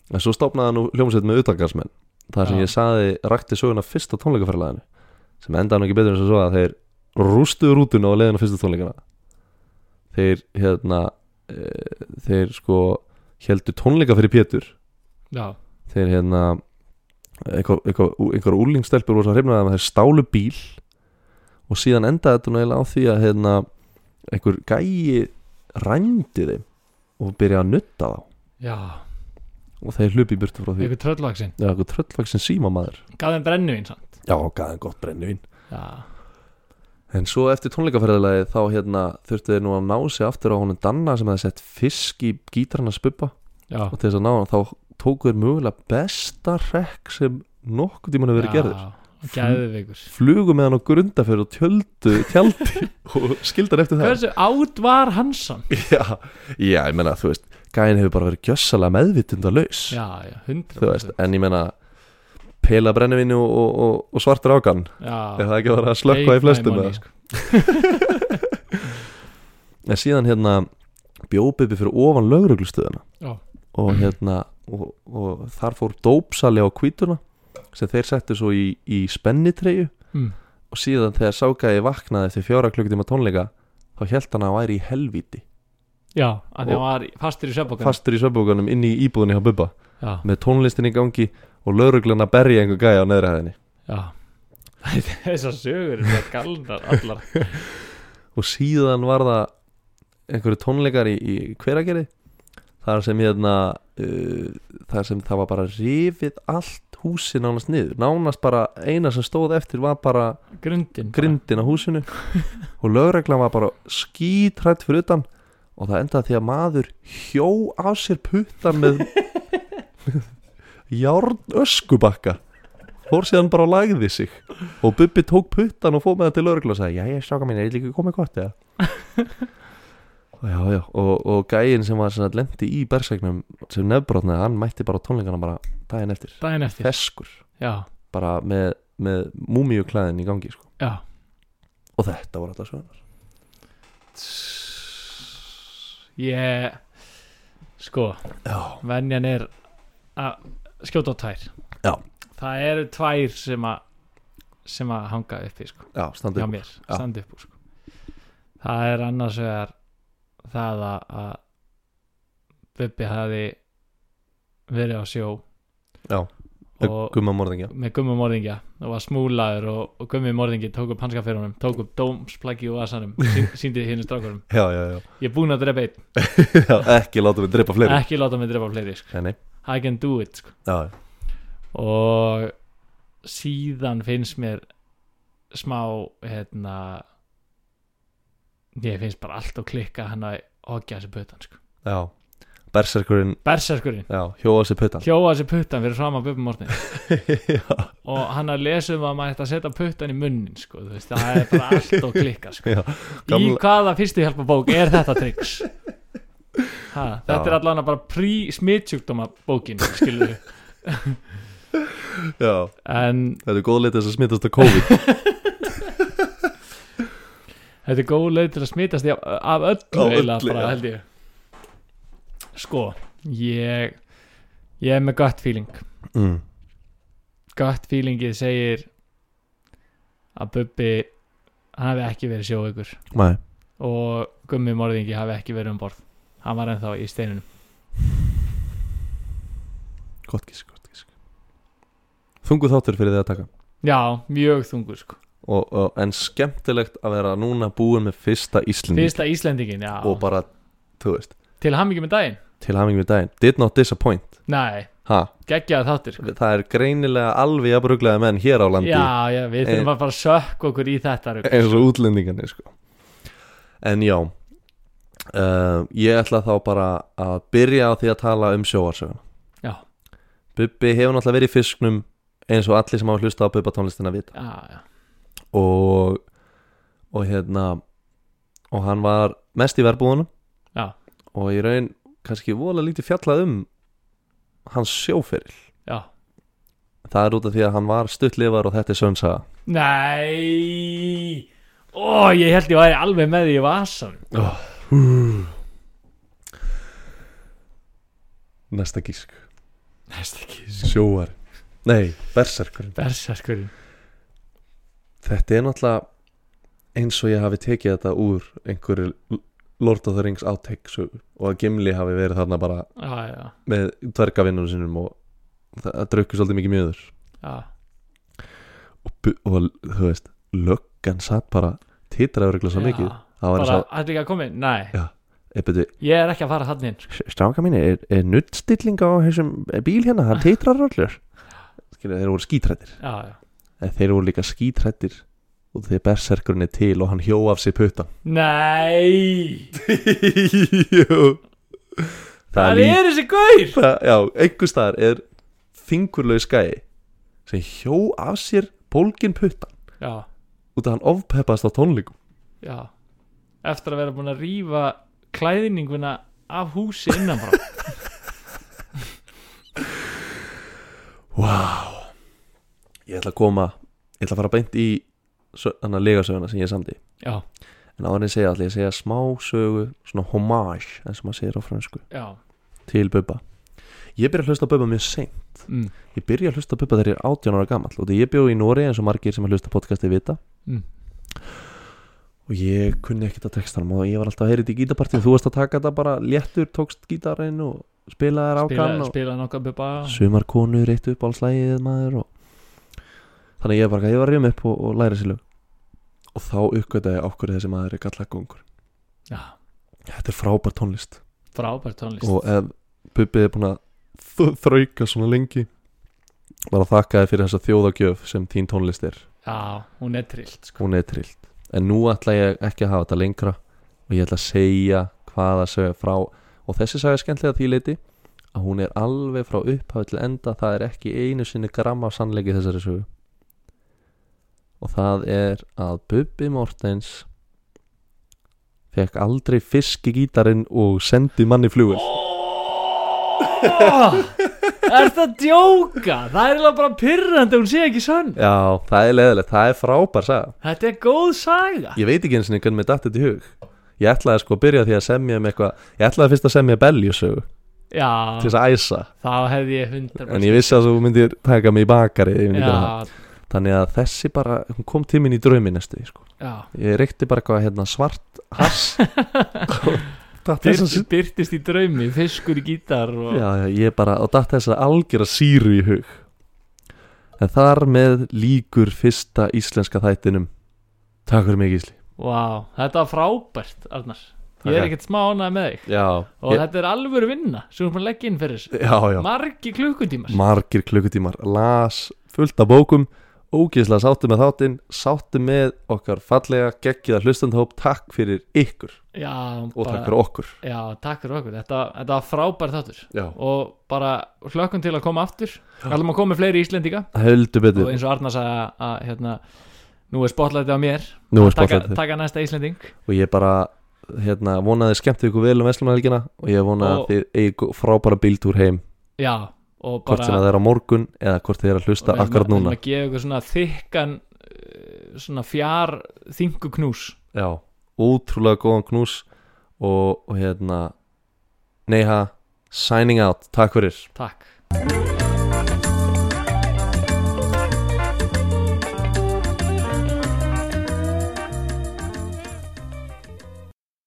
En svo stopnaði hann hljómsveit með utangarsmenn þar sem
Já.
ég saði rakti söguna fyrsta tónleikaferðalæðinu sem endaði nú ekki betur en svo að þeir rústuðu rútuna á leiðinu fyrsta tónleikana. Þeir hérna e, þeir sko heldur tónleika fyrir Pétur.
Já,
þeir hérna einhver, einhver, einhver úlingstelpur voru svo hrifnaði að þeir stálu bíl og síðan endaði þetta nú eiginlega á því að hérna, einhver gæi rændi þeim og byrjaði að nutta þá.
Já,
og þeir hlupi í burtu frá því.
Einhver tröllvaksinn
einhver tröllvaksin símamaður.
Gaf þeim brennuvín samt.
Já, gæði gott brennivín.
Já,
En svo eftir tónleikaferðalagi þá hérna þurftu þeir nú að ná sig aftur á honum Danna sem hefði sett fisk í gítarna spubba.
Já.
Og til þess að ná hann þá tóku þeir mögulega besta rekk sem nokkuð tímann hefur verið gerður.
Gæðveikur
flugu með hann á grundafjörð og tjöldu tjaldi og skildan eftir það.
Hversu átt var Hansson?
já, já, ég menna, þú veist gæðin hefur bara verið gjössalega meðvitundalaus
Já, já, hundra
þú veist, en ég menna pela brennivinni og, og, og, og svartur ákan
Já,
er það ekki vera að slökka í flestum
sko.
en síðan hérna bjóbiði fyrir ofan lögreglustöðuna
Já.
og hérna og, og þar fór dópsali á kvítuna sem þeir settu svo í, í spennitreyju.
Mm.
og síðan þegar ságæði vaknaði eftir fjóra klukkutíma tónleika þá held hann að hann væri í helvíti.
Já, að hann var fastur í söfbókan
fastur í söpbúkanum inn í íbúðinni hjá Bubba
Já,
með tónlistin í gangi og lögreglun að berja einhver gæja á neðri hæðinni.
Þessar sögur er galnar allar.
Og síðan var það einhverju tónleikar í, í hveragerði. Þar sem hérna uh, þar sem það var bara rifið allt húsi nánast niður. Nánast bara eina sem stóð eftir var bara
Grundin bara.
grindin á húsinu. Og lögreglan var bara skítrætt fyrir utan. Og það endaði því að maður hjó af sér puttan með járn öskubakka fór síðan bara og lagði sig. Og Bubbi tók puttan og fór með það til örglu og sagði, já ég stráka mín, er þetta ekki komið gott eða? Já já og, og gæinn sem var svona lendi í bersegnum sem nefnbrotnaði, hann mætti bara tónleikana bara daginn eftir,
daginn eftir.
Feskur.
Já,
bara með, með múmíuklæðin í gangi sko.
já,
og þetta voru alltaf sögnar
ég sko,
já,
venjan er að skjóta á tvær
Já.
það eru tvær sem að sem að hanga uppi sko,
já, standið
hjá mér, standi upp sko. það er annars vegar það að, að Bubbi hafi verið á sjó.
Já,
og
gumma morðingja.
með gummi morðingja. Og var smúlaður og, og gummi morðingi tók upp hanska fyrir honum, tók upp dómsplaggi úr vasanum, sín, síndi hinn strákurum
já, já, já,
ég er búinn að drepa einn,
já ekki láta mig drepa fleiri.
Ekki láta mig drepa fleiri sko. I can do it sko.
já,
og síðan finnst mér smá hérna ég finnst bara allt og klikka hann að ogja þessi puttan sko.
já. Berserkurinn,
berserskurinn,
já, hjóa sér puttan.
Hjóa þessi puttan fyrir fram að Bubbi Morten
já,
og hann að lesa um að maður ætti að setja puttan í munnin sko, þú veist, það er bara allt og klikka sko.
já,
í
Gamla-
hvaða fyrstu hjálpa bók er þetta triks ha, þetta
Já.
er allan bara prí-smittsjúkdóma bókin skilur við
já.
En
þetta er góð leið til að smittast á COVID.
Þetta er góð leið til að smitast í af, af öllu eiginlega bara held ég. Sko ég ég er með gött feeling.
Mm.
gött feelingið segir að Bubbi hafi ekki verið sjóaukur
nei,
og Gummi Morðingi hafi ekki verið um borð hann var ennþá í steinunum.
Gott gísk, gott gísk þungu þáttur fyrir þið að taka.
Já, mjög þungur sko.
Og, og, en skemmtilegt að vera núna búin með fyrsta Íslending
fyrsta Íslendingin, já.
Og bara, þú veist,
til hamingi með daginn?
Til hamingi við daginn. Did not disappoint,
nei,
ha?
Geggjaði þáttir sko.
það er greinilega alveg jafnbruglega menn hér á landi.
Já, já, við þurfum
Eh,
að fara að sökka okkur í þetta rugl.
eins og útlendingarnir sko. en já uh, ég ætla þá bara að byrja á því að tala um sjóarsöguna
Já.
Bubbi hefur náttúrulega verið í fisknum eins og allir sem hafa hlusta á Bubba tónlistina vita.
Já, já,
og og hérna og hann var mest í verbúðunum.
Já.
og í raun kannski vola lítið fjallað um hans sjóferil.
Já.
Það er út af því að hann var stuttlifar og þetta er sönnsaga
Nei. Ó, ég held ég væri alveg með því í vasan
næsta gísk.
Næst ekki
sjóar. Nei, berserkurinn.
Berserkurinn.
Þetta er náttúrulega eins og ég hafi tekið þetta úr einhverju Lord of the Rings átek og að Gimli hafi verið þarna bara
Já, já,
með dvergavinnunum sinum og það drukku svolítið mikið mjöður.
Já.
Og, og þú veist, löggan satt bara titraður ykkur svo mikið
Bara, ætti ekki að koma inn?
Ebbiti,
ég er ekki að fara þannig inn
stráka mínu er, er nuttstilling á þessum bíl hérna, það titrar allur. Skilja, þeir voru skítrættir. En þeir voru líka skítrættir og þeir berserkurinn er til og hann hjó af sér puttan
Nei.
Það er
þessi gaur?
Já, einhver staðar er þingurlaug skæi sem hjó af sér bólgin puttan
Já,
út af hann ofpeppast á tónleikum.
Já Eftir að vera búin að rífa klæðninguna af húsi innan frá
Wow Ég ætla að koma Ég ætla að fara beint í Þannig að legasöguna sem ég samdi.
Já,
En á hann ég segja allir Ég segja smá sögu Svona homage En sem maður segir á fransku
já.
Til Bubba. Ég byrja að hlusta á Bubba mjög seint.
Mm.
Ég byrja að hlusta á Bubba þegar ég er 18 ára gamall Og því ég bjó í Nóri eins og margir sem að hlusta podcasti vita.
Mm.
Og ég kunni ekkert að textanum Og ég var alltaf að heyra þetta í gítapartið Þú varst að taka þetta bara léttur Tókst gítarinn og spilaðir
Spila,
ákann og
spila nokkuð bubba.
sumar konur eitt upp á slæðið maður og þannig ég bara, ég var að reyma upp og, og læra sér lög. Og þá uppgötaði ég okkur þessi maður er gallagongur
Já,
þetta er frábær tónlist.
Frábært tónlist.
Og ef Bubbi er búin að þrauka svona lengi bara þakka þér fyrir þessa þjóðagjöf sem þín tónlist er.
Já, hún er trillt sko.
hún er trillt en nú ætla ég ekki að hafa þetta lengra og ég ætla að segja hvaða sögja frá og þessi sagði skemmtilega því leiti að hún er alveg frá upphafi til enda það er ekki einu sinni gram af sannleiki þessari sögu. Og það er að Bubbi Mortens fekk aldrei fisk í gítarinn og sendi manni flugul
oh, Er það djóka? Það er bara pyrrandi hún sé ekki sönn.
Já, það er leðilegt, það er frábær saga.
Þetta er góð saga.
Ég veit ekki eins og hvernig mér datt þetta í hug. Ég ætlaði sko að byrja því að semja um eitthvað Ég ætlaði fyrst að semja beljusögu.
Já,
til þess að æsa.
Þá hefði ég hundar
En ég vissi að þú myndir taka mig í bakari Þannig að þessi bara, hún kom tíminn í draumi næstu sko. Ég reykti bara eitthvað hérna, svart hass Datt þess
Byrtist,
að
byrtist í draumi, fiskur í gítar og...
Já, já, ég bara, og datt þess að algjör síru í hug. En þar með líkur fyrsta íslenska þættinum. Takk fyrir mig Gísli.
Vá, þetta var frábært, Arnar. Ég er ekkert smá ánægð með þig.
Já,
Og
ég,
þetta er alvöru vinna sem við erum að leggja inn fyrir þessu.
Já, já.
Margi klukkutímar.
Margir klukkutímar. Las fullt af bókum ógeðslega sáttu með þáttinn sáttu með okkar fallega geggiða hlustandhóp takk fyrir ykkur.
Já,
og takk fyrir okkur.
Já, takk fyrir okkur. Þetta, þetta var frábært þáttur.
Já.
Og bara hlökkum til að koma aftur. Allum að koma með fleiri Íslendinga.
Heldur
Og
betur
eins og Arnar sagði að, hérna, Nú er spotlightið á mér.
Nú er
Taka, taka næsta Íslending.
Og ég bara hérna, vonaði skemmt ykkur vel um Vestlunarhelgina og ég vonaði
Og-
að þið eigi frábæra bíltúr heim.
Já, og
hvort sem
bara
að það er á morgun eða hvort þið er að hlusta
og
akkurat núna.
við erum að gefa ykkur svona þykkan eh, Svona fjár þingu knús.
Já, ótrúlega góðan knús og, og hérna Neiha, signing out, takk fyrir.
Takk